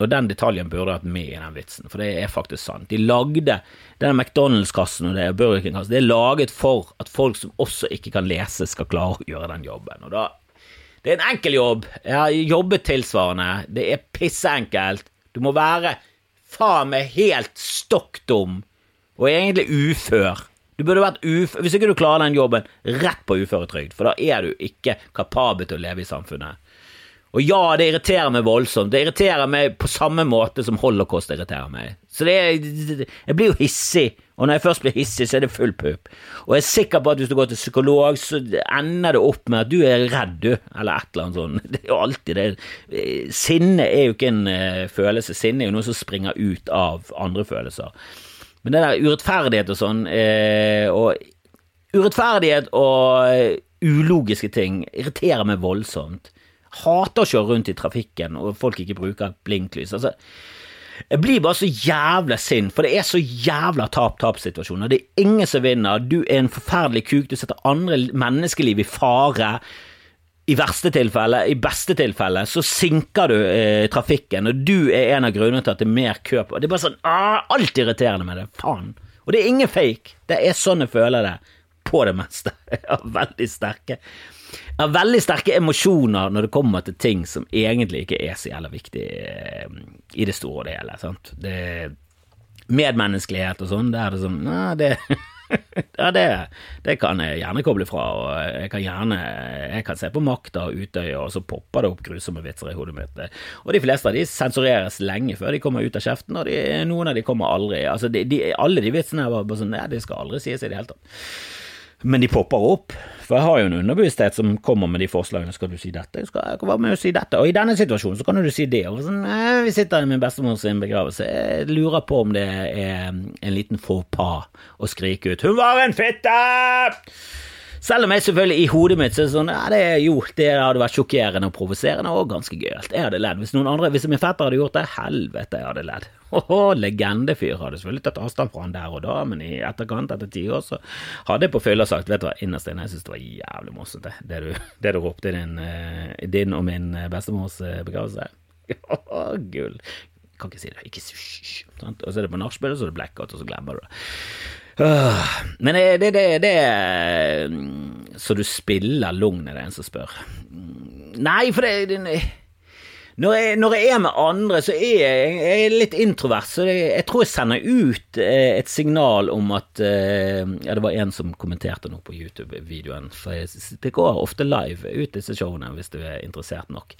Og den detaljen burde hatt med i den vitsen, for det er faktisk sant. De lagde denne McDonald's-kassen og det Burger King-kassen, det er laget for at folk som også ikke kan lese, skal klare å gjøre den jobben. Og da Det er en enkel jobb. Jeg har jobbet tilsvarende. Det er pisseenkelt. Du må være faen meg helt stokk dum og egentlig ufør. Du burde vært ufør Hvis ikke du klarer den jobben, rett på uføretrygd, for da er du ikke kapabel til å leve i samfunnet. Og ja, det irriterer meg voldsomt. Det irriterer meg på samme måte som holocaust irriterer meg. Så det er, Jeg blir jo hissig, og når jeg først blir hissig, så er det full pupp. Og jeg er sikker på at hvis du går til psykolog, så ender det opp med at du er redd, du, eller et eller annet sånt. Det er jo alltid det. Sinne er jo ikke en uh, følelse. Sinne er jo noe som springer ut av andre følelser. Men det der urettferdighet og sånn, uh, og urettferdighet og uh, ulogiske ting irriterer meg voldsomt hater å kjøre rundt i trafikken og folk ikke bruker blinklys. Altså, jeg blir bare så jævla sint, for det er så jævla tap-tap-situasjoner. Det er ingen som vinner. Du er en forferdelig kuk. Du setter andre menneskeliv i fare. I verste tilfelle, i beste tilfelle, så sinker du eh, trafikken, og du er en av grunnene til at det er mer kø på. Det er bare sånn ah, Alt irriterende med det. Faen. Og det er ingen fake. Det er sånn jeg føler det på det meste. Veldig sterke jeg har veldig sterke emosjoner når det kommer til ting som egentlig ikke er så jævla viktig eh, i det store og det hele. Sant? Det, medmenneskelighet og sånn, det er det sånn Nei, det ja, det, det, kan jeg gjerne koble fra, og jeg kan gjerne jeg kan se på Makta og Utøya, og så popper det opp grusomme vitser i hodet mitt. Og de fleste av de sensureres lenge før de kommer ut av kjeften, og de, noen av de kommer aldri. Altså, de, de, alle de vitsene er bare sånn Nei, de skal aldri sies i det hele tatt. Men de popper opp, for jeg har jo en underbevissthet som kommer med de forslagene. Skal du si dette? Skal jeg være med og si dette? Og i denne situasjonen så kan du si det. Og sånn, vi sitter i min bestemors begravelse. Jeg lurer på om det er en liten faux pas å skrike ut 'Hun var en fitte!' Selv om jeg selvfølgelig i hodet mitt så er det sånn ja, det jo, det hadde vært sjokkerende og provoserende og ganske gøyalt. Jeg hadde ledd. Hvis noen andre, hvis min fetter hadde gjort det, helvete, jeg hadde ledd. Åhå, legendefyr. Hadde selvfølgelig tatt avstand fra han der og da, men i etterkant, etter ti år, så hadde jeg på fylla sagt vet du hva, innerst inne, jeg synes det var jævlig morsomt, det, det du, det du ropte i din, uh, din og min eh, bestemors uh, begravelse. Gull. Kan ikke si det. Ikke hysj. Og så er det på nachspielet, så er det blackout, og så glemmer du det. Men det, det, det, det Så du spiller lugn, er det en som spør. Nei, for det, når, jeg, når jeg, er med andre, så er jeg, jeg er litt introvert, så jeg tror jeg sender ut eh, et signal om at eh, Ja, det var en som kommenterte noe på YouTube-videoen, for jeg går ofte live ut disse showene hvis du er interessert nok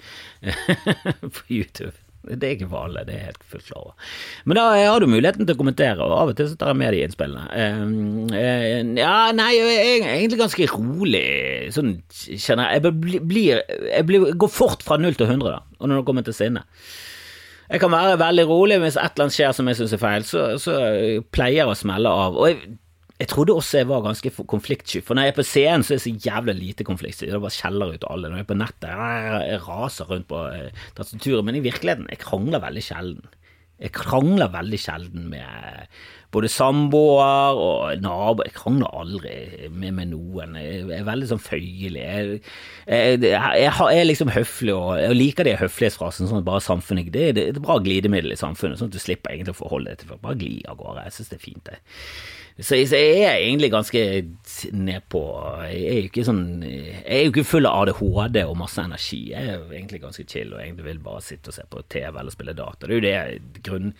på YouTube. Det er ikke for alle, det er helt fullt klar over. Men da har du muligheten til å kommentere, og av og til så tar jeg med de innspillene. Uh, ja, nei, jeg er egentlig ganske rolig, sånn kjenner jeg. Jeg, blir, jeg blir, går fort fra null til hundre, da, og når det kommer til sinne. Jeg kan være veldig rolig hvis et eller annet skjer som jeg syns er feil, så, så pleier jeg å smelle av. Og jeg jeg trodde også jeg var ganske konfliktsky, for når jeg er på scenen, så er det så jævlig lite konfliktsky. Det bare skjeller ut alle. Når jeg er på nettet, jeg, jeg raser rundt på eh, tastaturet, men i virkeligheten, jeg krangler veldig sjelden. Jeg krangler veldig sjelden med både samboer og naboer. Jeg krangler aldri med, med, noen. Jeg er veldig sånn føyelig. Jeg, jeg, jeg, er liksom høflig, og jeg liker de høflighetsfrasene. Sånn bare samfunnet, det, det, er et bra glidemiddel i samfunnet, sånn at du slipper egentlig å forholde deg til folk. Bare gli av gårde. Jeg syns det er fint, det. Så jeg, er egentlig ganske nedpå Jeg er jo ikke sånn Jeg er jo ikke full av ADHD og masse energi. Jeg er jo egentlig ganske chill og egentlig vil bare sitte og se på TV eller spille data. Det er jo det grunn,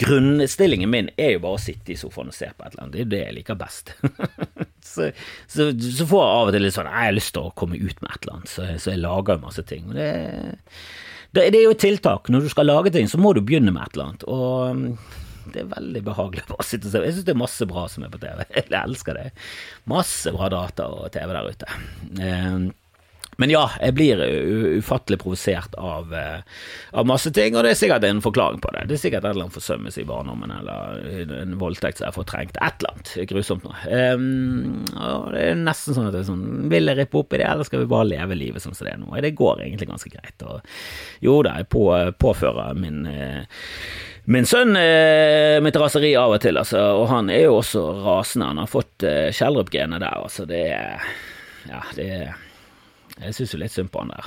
Grunnstillingen min er jo bare å sitte i sofaen og se på et eller annet. Det er jo det jeg liker best. så, så, så, får jeg av og til litt sånn Jeg har lyst til å komme ut med et eller annet, så, så jeg lager jo masse ting. Og det, det, det er jo et tiltak. Når du skal lage ting, så må du begynne med et eller annet. Og det er veldig behagelig å bare sitte og se. Jeg syns det er masse bra som er på TV. Jeg elsker det. Masse bra data og TV der ute. Eh, Men ja, jeg blir ufattelig provosert av, uh, av, masse ting, og det er sikkert en forklaring på det. Det er sikkert et eller annet forsømmelse i barndommen, eller en voldtekt som er fortrengt. Et eller annet grusomt noe. Um, det er nesten sånn at er sånn Vil jeg rippe opp i det, eller skal vi bare leve livet som det er nå? Det går egentlig ganske greit. Og jo da, jeg på, påfører min uh, min sønn eh, mitt raseri av og til, altså, og han er jo også rasende. Han har fått eh, Kjellrup-genet der, altså. Det er Ja, det er Jeg syns jo litt synd på han der.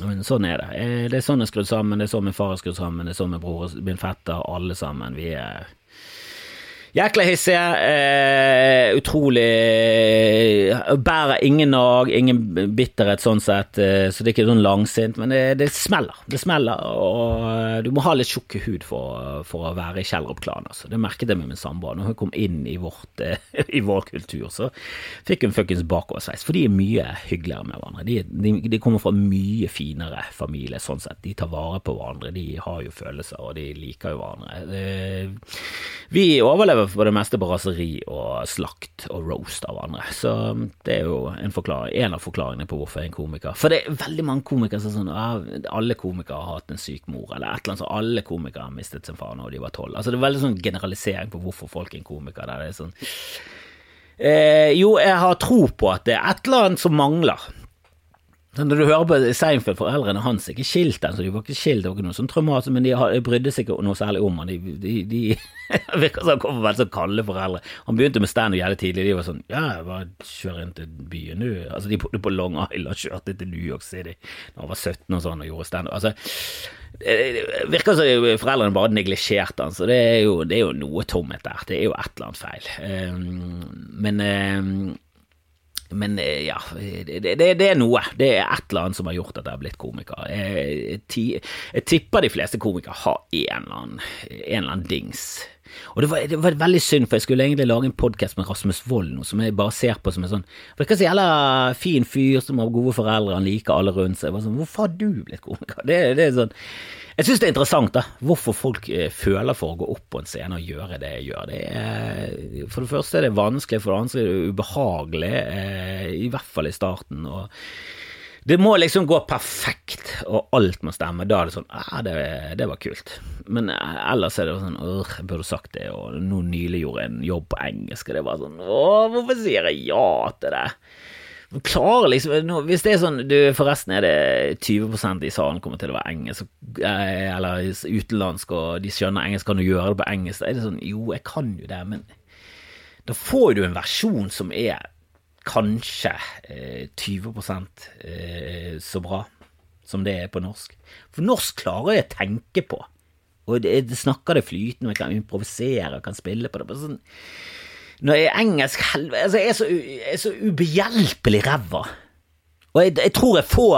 Men sånn er det. Eh, det er sånn jeg er skrudd sammen, det er sånn min far er skrudd sammen, det er sånn min bror, min fetter, alle sammen. Vi er Jækla hissige. Eh, utrolig Bærer ingen nag, ingen bitterhet sånn sett, eh, så det er ikke sånn langsint, men det, det, smeller. Det smeller, og eh, du må ha litt tjukk hud for, for, å være i Kjellerup-klanen. Altså. Det merket jeg med min samboer. Når hun kom inn i, vårt, eh, i vår kultur, så fikk hun fuckings bakoversveis, for de er mye hyggeligere med hverandre. De, de, de, kommer fra mye finere familie, sånn sett. De tar vare på hverandre, de har jo følelser, og de liker jo hverandre. Det, vi overlever for det meste på raseri og slakt og roast av andre. Så det er jo en, en av forklaringene på hvorfor jeg er en komiker. For det er veldig mange komikere som er sånn alle komikere har hatt en syk mor, eller et eller annet sånt. alle komikere har mistet sin far når de var tolv. Altså det er veldig sånn generalisering på hvorfor folk er en komiker. Der det er sånn eh, Jo, jeg har tro på at det er et eller annet som mangler. Når du hører på Seinfeld, foreldrene hans er ikke skilt ennå, de var ikke skilt, det var ikke noe sånn traumatisk, men de, brydde seg ikke noe særlig om han. De, de, de virker som han kommer fra veldig så kalde foreldre. Han begynte med standup jævlig tidlig, de var sånn ja, jeg bare kjør inn til byen, du. Altså, de bodde på Long Island, kjørte til New York City da han var 17 og sånn og gjorde standup. Altså, virker som foreldrene bare neglisjerte han, så det er, jo, det er jo noe tomhet der. Det er jo et eller annet feil. Um, men um, men eh, ja, det, det, det, er noe. Det er et eller annet som har gjort at jeg har blitt komiker. Jeg, jeg, jeg tipper de fleste komikere har en eller annen, en eller annen dings. Og det var, det var, veldig synd, for jeg skulle egentlig lage en podkast med Rasmus Wold nå, som jeg bare ser på som en sånn Virker så jævla fin fyr som har gode foreldre, han liker alle rundt seg. Sånn, Hvorfor har du blitt komiker? Det, det er sånn jeg syns det er interessant da, hvorfor folk eh, føler for å gå opp på en scene og gjøre det jeg gjør. Det er, for det første er det vanskelig, for det andre er det ubehagelig, eh, i hvert fall i starten. og det må liksom gå perfekt, og alt må stemme. Da er det sånn Ja, det, det, var kult. Men eh, ellers er det sånn jeg burde sagt det, og nå nylig gjorde jeg en jobb på engelsk, og det var sånn Åh, hvorfor sier jeg ja til det? Klarer liksom Hvis det er sånn du, Forresten er det 20% i salen kommer til å være engelsk, eh, eller utenlandsk, og de skjønner engelsk, kan du gjøre det på engelsk? Da er det sånn Jo, jeg kan jo det, men da får du en versjon som er kanskje eh, 20 eh, så bra som det er på norsk. For norsk klarer jeg å tenke på, og det, snakker det flytende, og jeg kan improvisere og kan spille på det. Sånn, når jeg er engelsk altså Jeg er så, jeg er så ubehjelpelig ræva. Og jeg, jeg, tror jeg får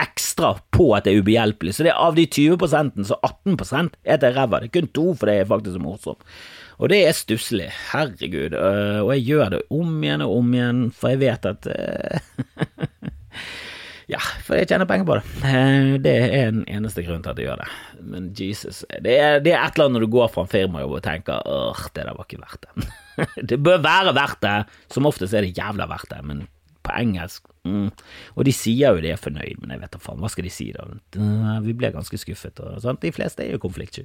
ekstra på at det er ubehjelpelig. Så det er av de 20% så 18 er at jeg ræva. Det er kun to for det er faktisk så morsom. Og det er stusslig. Herregud. Øh, og jeg gjør det om igjen og om igjen, for jeg vet at øh, Ja, for jeg tjener penger på det. Eh, det er den eneste grunnen til at jeg gjør det. Men Jesus, det er, det er et eller annet når du går fra en firmajobb og tenker åh, det der var ikke verdt det. det bør være verdt det. Som oftest er det jævla verdt det, men på engelsk mm. Og de sier jo de er fornøyd, men jeg vet da faen, hva skal de si da? Vi ble ganske skuffet, og sånt. De fleste er jo konfliktsky.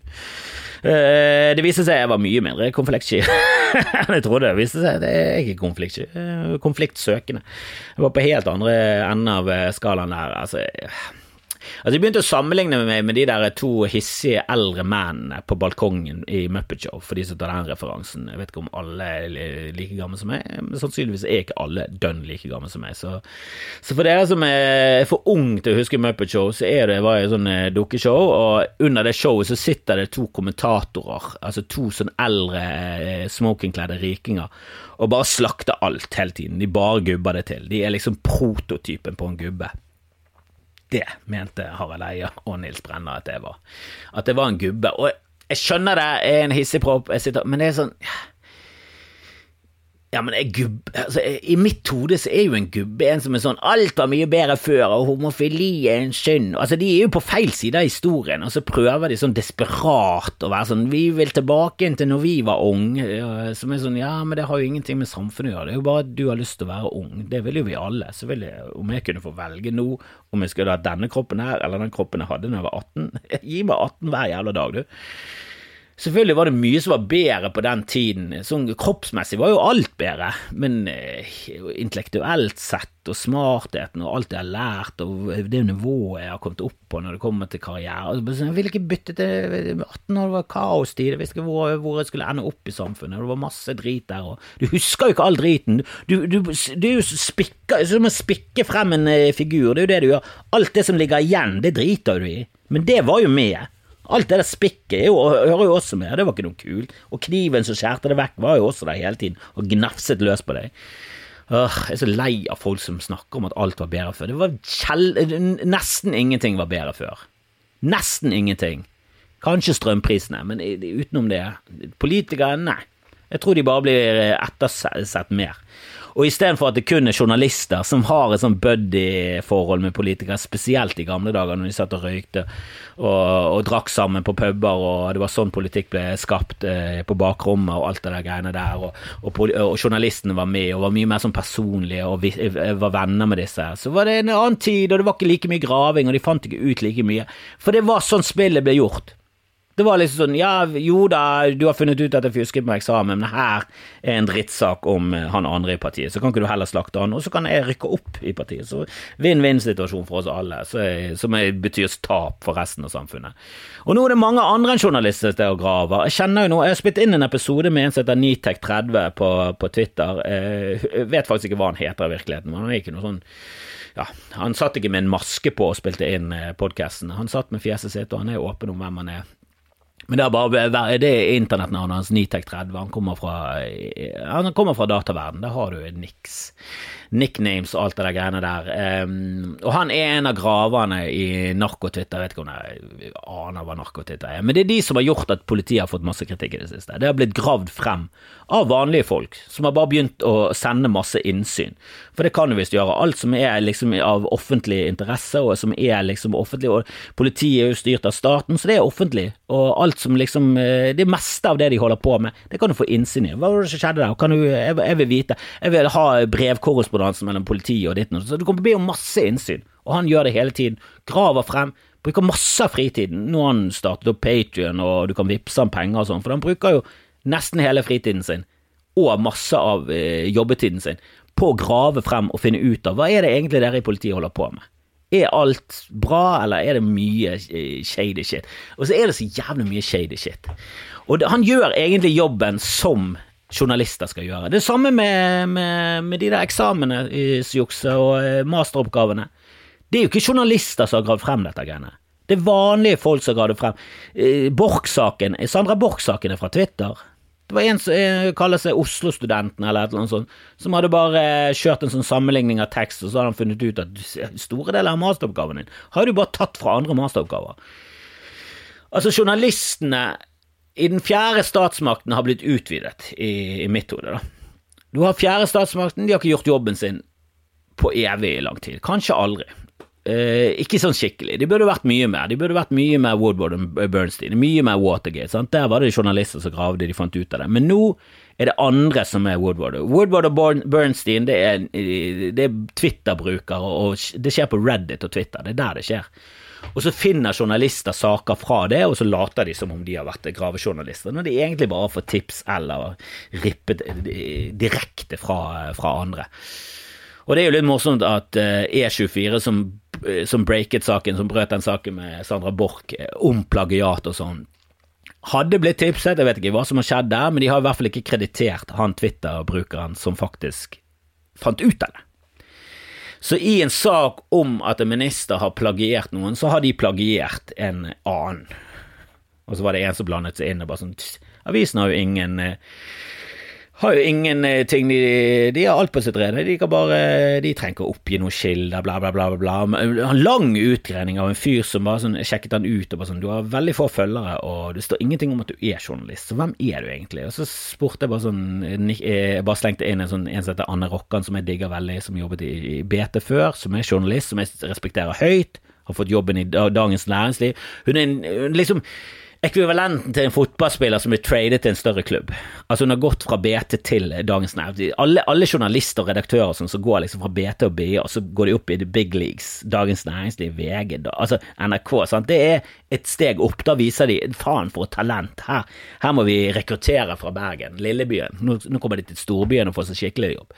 Eh, det viste seg jeg var mye mindre konfliktsky enn jeg trodde. Det viste seg det er ikke konfliktsky, konfliktsøkende. Jeg var på helt andre enden av skalaen der. altså Altså, Jeg begynte å sammenligne meg med de der to hissige eldre mennene på balkongen i Muppet Show, for de som tar den referansen. Jeg vet ikke om alle er like gamle som meg, men sannsynligvis er ikke alle dønn like gamle som meg. Så, så, for dere som er for ung til å huske Muppet Show, så er det var et sånn eh, dukkeshow, og under det showet så sitter det to kommentatorer, altså to sånn eldre eh, smokingkledde rikinger, og bare slakter alt hele tiden. De bare gubber det til. De er liksom prototypen på en gubbe. Det mente Harald Eia og Nils Brenna at det var. At det var en gubbe. Og jeg skjønner det er en hissigpropp, men det er sånn Ja, men jeg, gubbe altså, I mitt hode så er jo en gubbe en som er sånn 'alt var mye bedre før', og 'homofili er en synd'. Altså, De er jo på feil side av historien, og så prøver de sånn desperat å være sånn 'vi vil tilbake til når vi var unge', som er sånn 'ja, men det har jo ingenting med samfunnet å gjøre', det er jo bare at du har lyst til å være ung. Det vil jo vi alle. Så vil jeg, om jeg kunne få velge nå om jeg skulle ha denne kroppen her, eller den kroppen jeg hadde da jeg var 18 Gi meg 18 hver jævla dag, du. Selvfølgelig var det mye som var bedre på den tiden. Sånn Kroppsmessig var jo alt bedre, men eh, intellektuelt sett og smartheten og alt jeg har lært og det nivået jeg har kommet opp på når det kommer til karriere altså, Jeg ville ikke bytte til 18 år, det var kaostid, jeg visste ikke hvor, hvor, jeg skulle ende opp i samfunnet, det var masse drit der, og du husker jo ikke all driten. Du, du, du, er jo som å spikke frem en eh, figur, det er jo det du gjør. Alt det som ligger igjen, det driter du i, men det var jo med. Alt det der spikket jo, hører jo også med, det var ikke noe kult. Og kniven som skjærte det vekk, var jo også der hele tiden og gnafset løs på deg. Åh, jeg er så lei av folk som snakker om at alt var bedre før. Det var kjell... Nesten ingenting var bedre før. Nesten ingenting. Kanskje strømprisene, men utenom det Politikere, nei. Jeg tror de bare blir ettersett mer. Og istedenfor at det kun er journalister som har et sånn buddy-forhold med politikere, spesielt i gamle dager når de satt og røykte og, og, drakk sammen på puber, og det var sånn politikk ble skapt eh, på bakrommet og alt det der greiene der, og, og, og, journalistene var med og var mye mer sånn personlige og vi, eh, var venner med disse. Så var det en annen tid, og det var ikke like mye graving, og de fant ikke ut like mye. For det var sånn spillet ble gjort. Det var liksom sånn, ja, jo da, du har funnet ut at jeg fusket på eksamen, men her er en drittsak om eh, han andre i partiet, så kan ikke du heller slakte han, og så kan jeg rykke opp i partiet. Så vinn-vinn-situasjon for oss alle, som betyr tap for resten av samfunnet. Og nå er det mange andre enn journalister til å grave. Jeg kjenner jo nå, jeg har spilt inn en episode med en som heter Nitek30 på, på Twitter. Eh, jeg vet faktisk ikke hva han heter i virkeligheten, men han er ikke noe sånn ja, Han satt ikke med en maske på og spilte inn eh, podkasten. Han satt med fjeset sitt, og han er åpen om hvem han er. Men det er bare det er internettnavnet hans, Nitek30. Han kommer fra, han kommer fra dataverden. Der har du niks nicknames og alt det der greiene der. Um, og han er en av graverne i narkotwitter. Jeg vet ikke om jeg aner hva narkotwitter er, men det er de som har gjort at politiet har fått masse kritikk i det siste. Det har blitt gravd frem av vanlige folk, som har bare begynt å sende masse innsyn. For det kan du visst gjøre. Alt som er liksom av offentlig interesse, og som er liksom offentlig, og politiet er jo styrt av staten, så det er offentlig. Og alt som liksom eh, Det meste av det de holder på med, det kan du få innsyn i. Hva var det som skjedde der? Du, jeg, jeg vil vite. Jeg vil ha brevkorrespondanse korrespondanse mellom politiet og ditt og Så du kommer til å be om masse innsyn, og han gjør det hele tiden. Graver frem. Bruker masse av fritiden. Nå har han startet opp Patrion, og du kan vippse ham penger og sånn, for han bruker jo nesten hele fritiden sin, og masse av eh, jobbetiden sin, på å grave frem og finne ut av hva er det egentlig dere i politiet holder på med. Er alt bra, eller er det mye eh, shady shit? Og så er det så jævlig mye shady shit. Og det, han gjør egentlig jobben som journalister skal gjøre. Det samme med, med, med de der eksamene eksamensjukset og eh, masteroppgavene. Det er jo ikke journalister som har gravd frem dette greiene. Det er vanlige folk som har gravd frem. Eh, Borch-saken, Sandra Borch-saken er fra Twitter. Det var en som eh, kaller seg Oslo-studenten eller et eller annet sånt, som hadde bare kjørt en sånn sammenligning av tekst, og så hadde han funnet ut at store deler av masteroppgaven din har du bare tatt fra andre masteroppgaver. Altså, journalistene i den fjerde statsmakten har blitt utvidet, i, i mitt hode. da. Du har fjerde statsmakten, de har ikke gjort jobben sin på evig lang tid. Kanskje aldri. Eh, ikke sånn skikkelig. De burde vært mye mer. De burde vært mye mer Woodward og Bernstein, mye mer Watergate. Sant? Der var det journalister som gravde, de fant ut av det. Men nå er det andre som er Woodward. Woodward og Bernstein det er, det er Twitter-brukere, og det skjer på Reddit og Twitter. Det er der det skjer. Og så finner journalister saker fra det, og så later de som om de har vært gravejournalister, når de egentlig bare får tips eller rippet direkte fra, fra andre. Og det er jo litt morsomt at E24, eh, e som, eh, som breaket saken, som brøt den saken med Sandra Borch eh, om plagiat og sånn, hadde blitt tipset, jeg vet ikke hva som har skjedd der, men de har i hvert fall ikke kreditert han Twitter-brukeren som faktisk fant ut av det. Så i en sak om at en minister har plagiert noen, så har de plagiert en annen. Og så var det en som blandet seg inn og bare sånn Avisen har jo ingen eh, har jo ingenting de, de har alt på sitt rede. De kan bare De trenger ikke å oppgi noen kilder, bla, bla, bla. bla. En lang utgreining av en fyr som bare sånn sjekket han ut og bare sånn Du har veldig få følgere, og det står ingenting om at du er journalist, så hvem er du egentlig? Og så spurte jeg bare sånn Jeg bare slengte inn en sånn en som heter Anne Rokkan, som jeg digger veldig, som jobbet i BT før, som er journalist, som jeg respekterer høyt, har fått jobben i Dagens Næringsliv. Hun er en liksom ekvivalenten til en fotballspiller som blir tradet til en større klubb. Altså Hun har gått fra BT til Dagens Næringsliv. Alle, alle, journalister og redaktører som, så går liksom fra BT og BI, og så går de opp i the big leagues. Dagens Næringsliv, VG, da, altså NRK. Sant? Det er et steg opp. Da viser de faen for et talent. Her, her må vi rekruttere fra Bergen, lillebyen. Nå, nå kommer de til storbyen og får seg skikkelig jobb.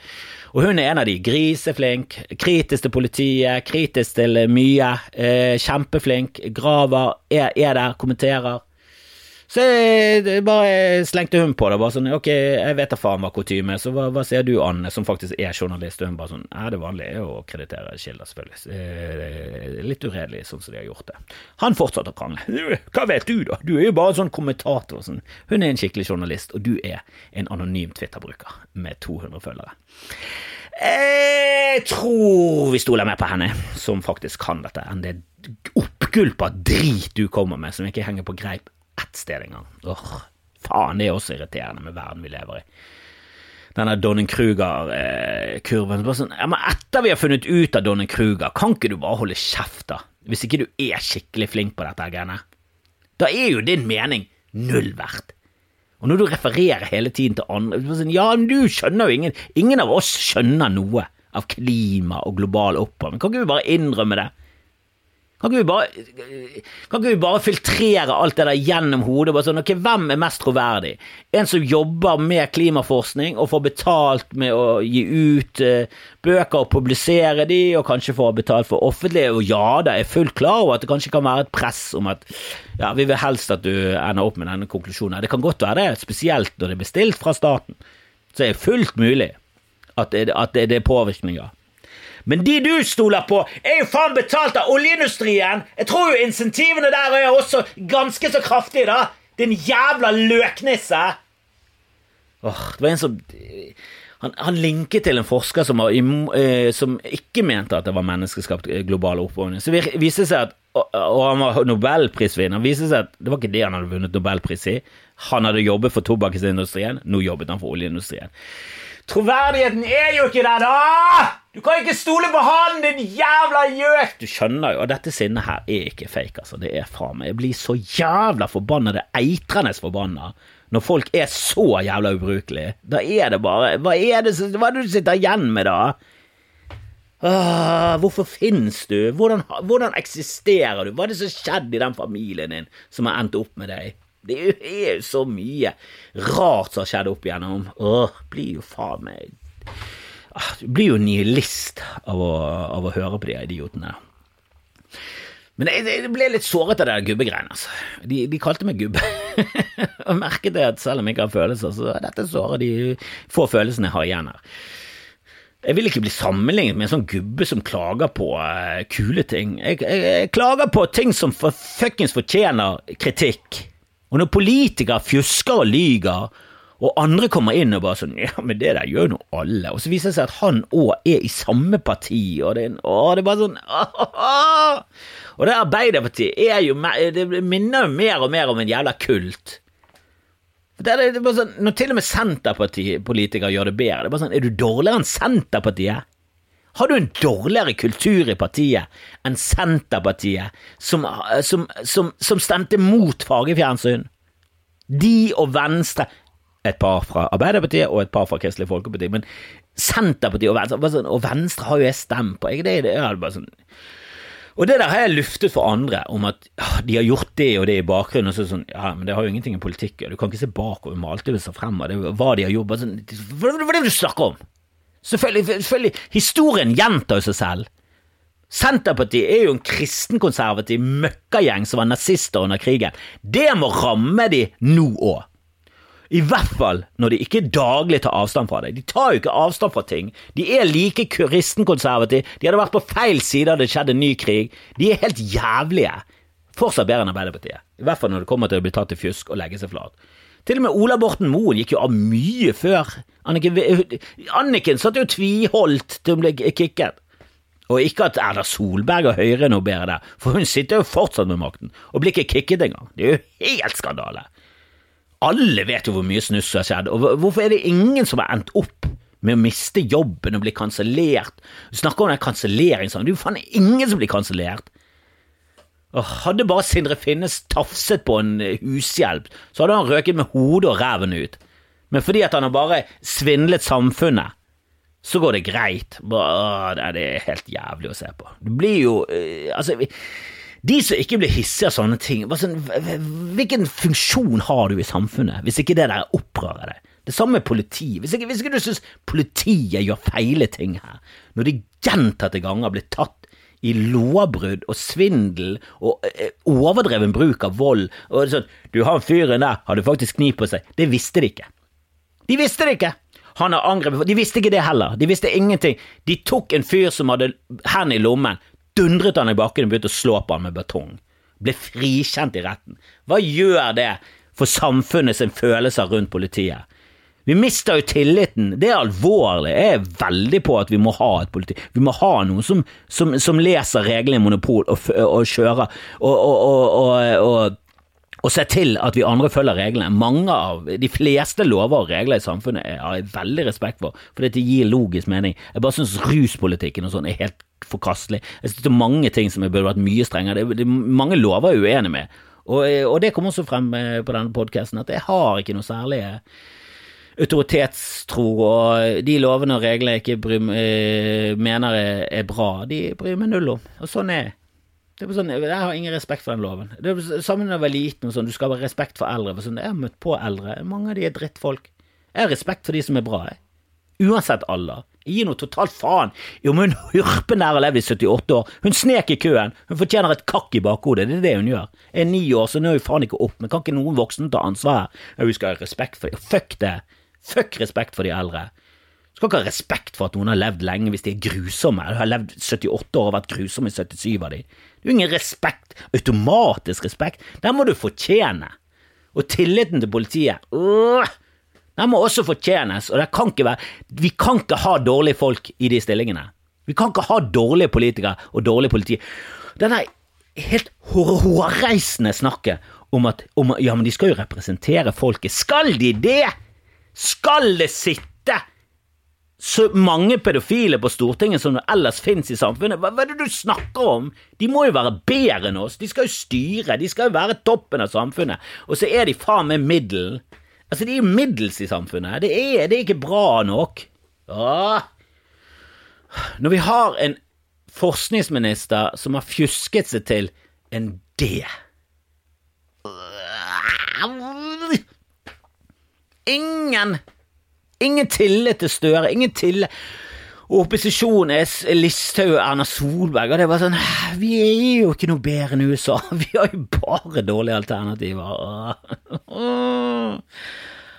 Og hun er en av de. Griseflink, kritisk til politiet, kritisk til mye. Eh, kjempeflink. Graver, er, er der, kommenterer. Så jeg bare slengte hun på det. bare sånn, Ok, jeg vet da faen hva kutyme er, så hva, hva sier du, Anne, som faktisk er journalist? Og hun bare sånn Ja, det vanlige er å kreditere kilder, selvfølgelig. Litt uredelig sånn som de har gjort det. Han fortsatte å krangle. Hva vet du, da? Du er jo bare en sånn kommentator. Sånn. Hun er en skikkelig journalist, og du er en anonym Twitter-bruker med 200 følgere. Jeg tror vi stoler mer på henne, som faktisk kan dette, enn det oppgulpa drit du kommer med, som ikke henger på greip ett sted engang. Åh, faen, det er også irriterende med verden vi lever i. Denne Donning-Kruger-kurven. Sånn, ja, men etter vi har funnet ut av Donning-Kruger, kan ikke du bare holde kjeft, da? Hvis ikke du er skikkelig flink på dette greiene. Da er jo din mening null verdt. Og når du refererer hele tiden til andre sånn, Ja, men du skjønner jo ingen Ingen av oss skjønner noe av klima og global oppvarming. Kan ikke vi bare innrømme det? Kan ikke, vi bare, kan ikke vi bare filtrere alt det der gjennom hodet? Bare sånn, ok, Hvem er mest troverdig? En som jobber med klimaforskning og får betalt med å gi ut uh, bøker og publisere de, og kanskje får betalt for offentlige? Og ja da, er fullt klar over at det kanskje kan være et press om at ja, vi vil helst at du ender opp med denne konklusjonen. Det kan godt være det, spesielt når det er bestilt fra staten. Så det er fullt mulig at det, at det, det er påvirkninger. Men de du stoler på, er jo faen betalt av oljeindustrien! Jeg tror jo insentivene der er også ganske så kraftige, da! Din jævla løknisse! Åh, det var en som han, han, linket til en forsker som, var, eh, som, ikke mente at det var menneskeskapt eh, global oppvarming. Så viste seg at, og han var nobelprisvinner. viste seg at Det var ikke det han hadde vunnet nobelpris i. Han hadde jobbet for tobakksindustrien, nå jobbet han for oljeindustrien. Troverdigheten er jo ikke der, da! Du kan ikke stole på han, din jævla gjøk! Du skjønner jo, og dette sinnet her er ikke fake, altså. Det er faen meg Jeg blir så jævla forbanna. Det er eitrende forbanna. Når folk er så jævla ubrukelige. Da er det bare Hva er det, hva er det du sitter igjen med, da? Ah, hvorfor finnes du? Hvordan, hvordan eksisterer du? Hva er det som skjedde i den familien din som har endt opp med deg? Det er jo så mye rart som har skjedd opp igjennom. Åh, blir jo faen meg Du blir jo nihilist av å, av å høre på de idiotene. Men jeg, ble litt såret av det gubbegreiene. Altså. De, de, kalte meg gubbe. og merket det at selv om jeg ikke har følelser, så er dette såret de få følelsene jeg har igjen her. Jeg vil ikke bli sammenlignet med en sånn gubbe som klager på uh, kule ting. Jeg, jeg, jeg, klager på ting som for fuckings fortjener kritikk. Og når politikere fjusker og lyger, og andre kommer inn og bare sånn Ja, men det der gjør nå alle. Og så viser det seg at han òg er i samme parti, og det, å, det er bare sånn åh, Og det Arbeiderpartiet er jo Det minner jo mer og mer om en jævla kult. Det er, det er sånn, Når til og med Senterpartipolitikere gjør det bedre, det er bare sånn Er du dårligere enn Senterpartiet? Har du en dårligere kultur i partiet enn Senterpartiet, som, som, som, som stemte mot fargefjernsyn? De og Venstre Et par fra Arbeiderpartiet og et par fra Kristelig Folkeparti, men Senterpartiet og Venstre, sånn, og Venstre har jo jeg stemt på. Det, er bare sånn og det der har jeg luftet for andre, om at ja, de har gjort det og det i bakgrunnen. og så sånn, ja, Men det har jo ingenting i politikk Du kan ikke se bakover, du må alltid se fremover. Det, hva de har gjort. Sånn, hva er det du snakker om? Selvfølgelig, selvfølgelig. Historien gjentar seg selv. Senterpartiet er jo en kristenkonservativ møkkagjeng som var nazister under krigen. Det må ramme de nå òg. I hvert fall når de ikke daglig tar avstand fra deg. De tar jo ikke avstand fra ting. De er like kristenkonservative. De hadde vært på feil side da det skjedde en ny krig. De er helt jævlige. Fortsatt bedre enn Arbeiderpartiet. I hvert fall når det kommer til å bli tatt til fjusk og legge seg flat. Til og med Ola Borten Moen gikk jo av mye før. Anniken, Anniken satt jo tviholdt til hun ble kicket. Og ikke at Erna Solberg og Høyre er noe bedre der, for hun sitter jo fortsatt med makten, og blir ikke kicket engang. Det er jo helt skandale. Alle vet jo hvor mye snuss som har skjedd, og hvorfor er det ingen som har endt opp med å miste jobben og bli kansellert? Du snakker om den kanselleringssangen, det er jo faen ingen som blir kansellert. Hadde bare Sindre Finnes tafset på en hushjelp, så hadde han røket med hodet og ræven ut. Men fordi at han har bare svindlet samfunnet, så går det greit. Åh, det er helt jævlig å se på. Det blir jo uh, Altså, de som ikke blir hissige av sånne ting, sånn, hvilken funksjon har du i samfunnet hvis ikke det der opprører deg? Det samme med politi. Hvis ikke, hvis ikke du syns politiet gjør feile ting her, når de gjentatte ganger blir tatt i lovbrudd og svindel og eh, overdreven bruk av vold og sånn, Du, han fyren der hadde faktisk kniv på seg. Det visste de ikke. De visste det ikke! Han har angrepet De visste ikke det heller. De visste ingenting. De tok en fyr som hadde hendene i lommen, dundret han i bakken og begynte å slå på han med betong. Ble frikjent i retten. Hva gjør det for samfunnet sin følelser rundt politiet? Vi mister jo tilliten. Det er alvorlig. Jeg er veldig på at vi må ha et politi. Vi må ha noen som, som, som leser reglene i monopol og, og kjører og, og, og se til at vi andre følger reglene. Mange av de fleste lover og regler i samfunnet har jeg veldig respekt for, for dette gir logisk mening. Jeg bare syns ruspolitikken og sånn er helt forkastelig. Jeg synes det er mange ting som jeg burde vært mye strengere. Det, det, mange lover jeg er uenig med, og, og, det kommer også frem eh, på denne podkasten, at jeg har ikke noe særlig eh, autoritetstro, og de lovene og reglene jeg ikke bryr, eh, mener er, er bra, de bryr meg null om. Og sånn er er sånn, Jeg har ingen respekt for den loven. Det er Sammen da jeg var liten, sånn, du skal ha respekt for eldre. For sånn, jeg har møtt på eldre, mange av de er drittfolk. Jeg har respekt for de som er bra, jeg. Uansett alder. Gir noe totalt faen i om hun hurpen der har levd i 78 år. Hun snek i køen. Hun fortjener et kakk i bakhodet. Det er det hun gjør. Jeg er ni år, så nå er hun faen ikke opp. Men kan ikke noen voksne ta ansvar her? Vi skal ha respekt for dem. Fuck det. Fuck respekt for de eldre. Du skal ikke ha respekt for at noen har levd lenge hvis de er grusomme. Du har levd 78 år og vært grusomme i 77 av de. Det er jo ingen respekt, automatisk respekt. Den må du fortjene. Og tilliten til politiet, øh, den må også fortjenes, og det kan være Vi kan ikke ha dårlige folk i de stillingene. Vi kan ikke ha dårlige politikere og dårlig politi. Denne helt hårreisende snakket om at om, ja, men de skal jo representere folket. Skal de det?! Skal det sitte så mange pedofile på Stortinget som det ellers finnes i samfunnet. Hva, hva, er det du snakker om? De må jo være bedre enn oss. De skal jo styre. De skal jo være toppen av samfunnet. Og så er de faen meg middelen. Altså, de er jo middels i samfunnet. Det er, det er ikke bra nok. Åh. Når vi har en forskningsminister som har fjusket seg til en D Ingen Ingen tillit til Støre. Ingen tillit opposisjonen er Listhaug og Erna Solberg, og det bare sånn Vi er jo ikke noe bedre enn USA. Vi har jo bare dårlige alternativer.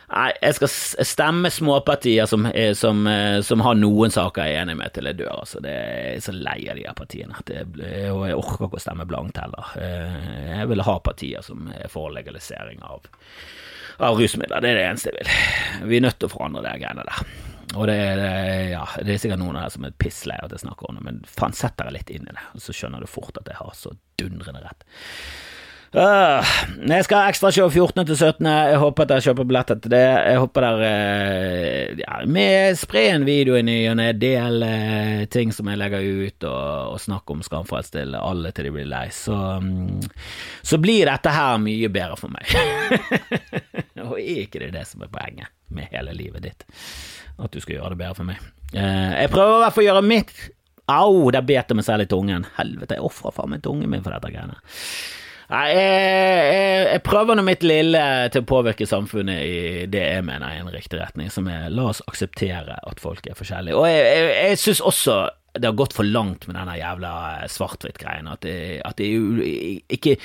Nei, jeg skal stemme småpartier som, som, eh, som, har noen saker jeg er enig med til jeg dør. Altså. Det er så lei av de her partiene. Det, og jeg orker ikke å stemme blankt heller. Eh, jeg vil ha partier som for legalisering av av rusmidler. Det er det eneste jeg vil. Vi er nødt til å forandre de greiene der. Og det er, ja, det er sikkert noen dere som er pisslei av at jeg snakker om det, men faen, sett dere litt inn i det, så skjønner du fort at jeg har så dundrende rett. Uh, jeg skal ha ekstrashow 14. til 17. Jeg håper at dere kjøper billetter til det. Jeg håper dere uh, ja, med spre en video i ny og ne, del uh, ting som jeg legger ut, og, og snakke om Skamfrelst til alle til de blir lei. Så, um, så blir dette her mye bedre for meg. og er ikke det det som er poenget med hele livet ditt? At du skal gjøre det bedre for meg. jeg prøver i hvert fall å gjøre mitt. Au, der bet jeg meg selv i tungen. Helvete, jeg ofra faen meg tungen min for dette greiene. Jeg, jeg, jeg, prøver nå mitt lille til å påvirke samfunnet i det jeg mener er en riktig retning, som er la oss akseptere at folk er forskjellige. Og jeg, jeg, jeg syns også det har gått for langt med denne jævla svart-hvitt-greien. At, at, det er ikke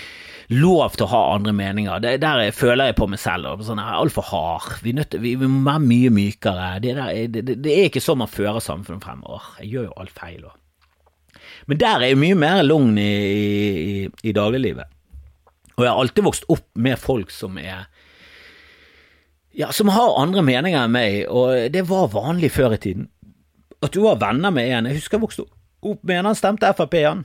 lov til å ha andre meninger. Det, der føler jeg på meg selv. Sånn, altfor hard. Vi, nødt, vi, vi, må være mye mykere. Det, der, det, det, er ikke sånn man fører samfunnet fremover. Jeg gjør jo alt feil. Også. Men der er jeg mye mer lugn i, i, i dagliglivet. Og jeg har alltid vokst opp med folk som er ja, som har andre meninger enn meg, og det var vanlig før i tiden. At du var venner med en Jeg husker jeg vokste opp med en, han stemte Frp, han.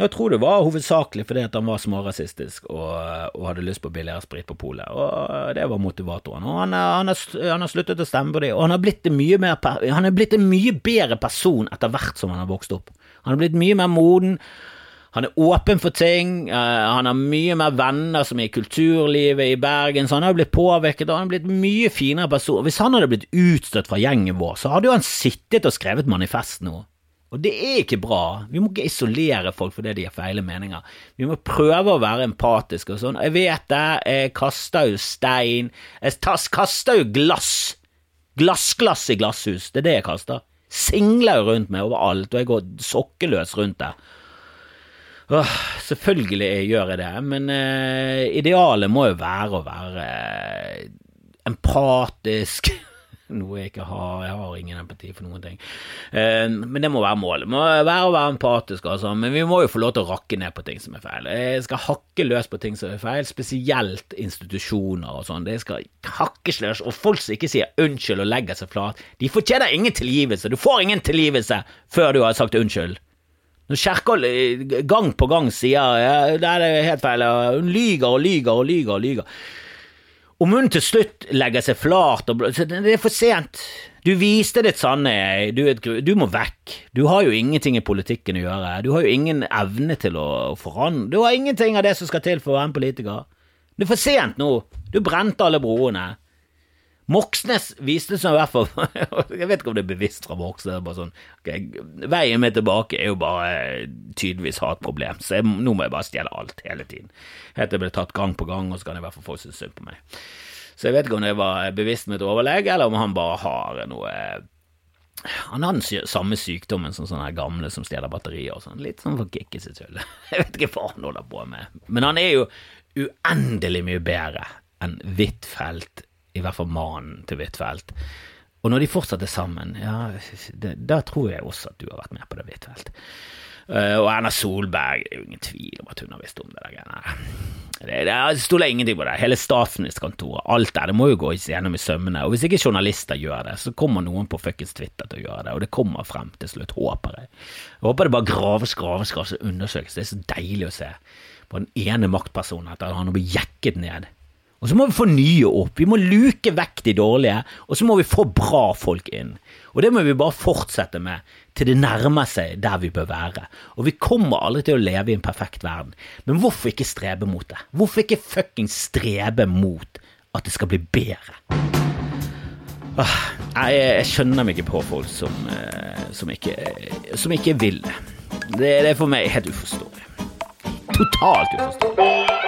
Jeg tror det var hovedsakelig fordi at han var smårasistisk og, og hadde lyst på billigere sprit på polet, og det var motivatoren. Og han, han, har, han, har, sluttet å stemme på det, og han har blitt en mye bedre person etter hvert som han har vokst opp. Han har blitt mye mer moden. Han er åpen for ting, uh, han har mye mer venner som er i kulturlivet i Bergen, så han har blitt påvirket, og han har blitt mye finere person. Hvis han hadde blitt utstøtt fra gjengen vår, så hadde jo han sittet og skrevet manifest nå. Og det er ikke bra. Vi må ikke isolere folk fordi de har feile meninger. Vi må prøve å være empatiske og sånn. Jeg vet det, jeg kaster jo stein. Jeg kaster jo glass. Glassglass i glasshus, det er det jeg kaster. Singler jo rundt meg overalt, og jeg går sokkeløs rundt der. Åh, selvfølgelig gjør jeg det, men uh, idealet må jo være å være uh, empatisk noe jeg ikke har. Jeg har ingen empati for noen ting. Uh, men det må være målet. Det må være å være empatisk, altså. Men vi må jo få lov til å rakke ned på ting som er feil. Jeg skal hakke løs på ting som er feil, spesielt institusjoner og sånn. Det skal hakkes løs. Og folk som ikke sier unnskyld og legger seg flat, de fortjener ingen tilgivelse. Du får ingen tilgivelse før du har sagt unnskyld. Når Kjerkol gang på gang sier ja, det er helt feil, hun lyger og lyger og lyger og lyger om hun til slutt legger seg flat og Det er for sent. Du viste ditt sanne jeg. Du, du, må vekk. Du har jo ingenting i politikken å gjøre. Du har jo ingen evne til å forandre Du har ingenting av det som skal til for å være en politiker. Det er for sent nå. Du brente alle broene. Moxnes viste seg i hvert fall Jeg vet ikke om det er bevisst fra Moxnes. bare sånn, okay, Veien min tilbake er jo bare tydeligvis ha et problem, så jeg, nå må jeg bare stjele alt hele tiden. Helt til jeg ble tatt gang på gang, og så kan i hvert fall få synes synd på meg. Så jeg vet ikke om det var bevisst med et overlegg, eller om han bare har noe han har den samme sykdommen som sånne gamle som stjeler batterier og sånn. Litt sånn for kikke sitt tullet. Jeg vet ikke hva han holder på med. Men han er jo uendelig mye bedre enn Huitfeldt i hvert fall mannen til Huitfeldt. Og når de fortsatt er sammen, ja, da tror jeg også at du har vært med på det, Huitfeldt. Uh, og Erna Solberg, det er jo ingen tvil om at hun har visst om det der greiene det, det stoler ingenting på det. Hele statsministerkontoret, alt der, det må jo gå gjennom i sømmene. Og hvis ikke journalister gjør det, så kommer noen på fuckings Twitter til å gjøre det, og det kommer frem til slutt, håper jeg. Jeg håper det bare graves, graves, graves og undersøkes. Det er så deilig å se på den ene maktpersonen at han har blitt jekket ned og så må vi få nye opp. Vi må luke vekk de dårlige, og så må vi få bra folk inn. Og det må vi bare fortsette med til det nærmer seg der vi bør være. Og vi kommer aldri til å leve i en perfekt verden, men hvorfor ikke strebe mot det? Hvorfor ikke fuckings strebe mot at det skal bli bedre? Ah, jeg, jeg, skjønner meg ikke på folk som, eh, som, ikke, som ikke vil det. Det er for meg helt uforståelig. Totalt uforståelig.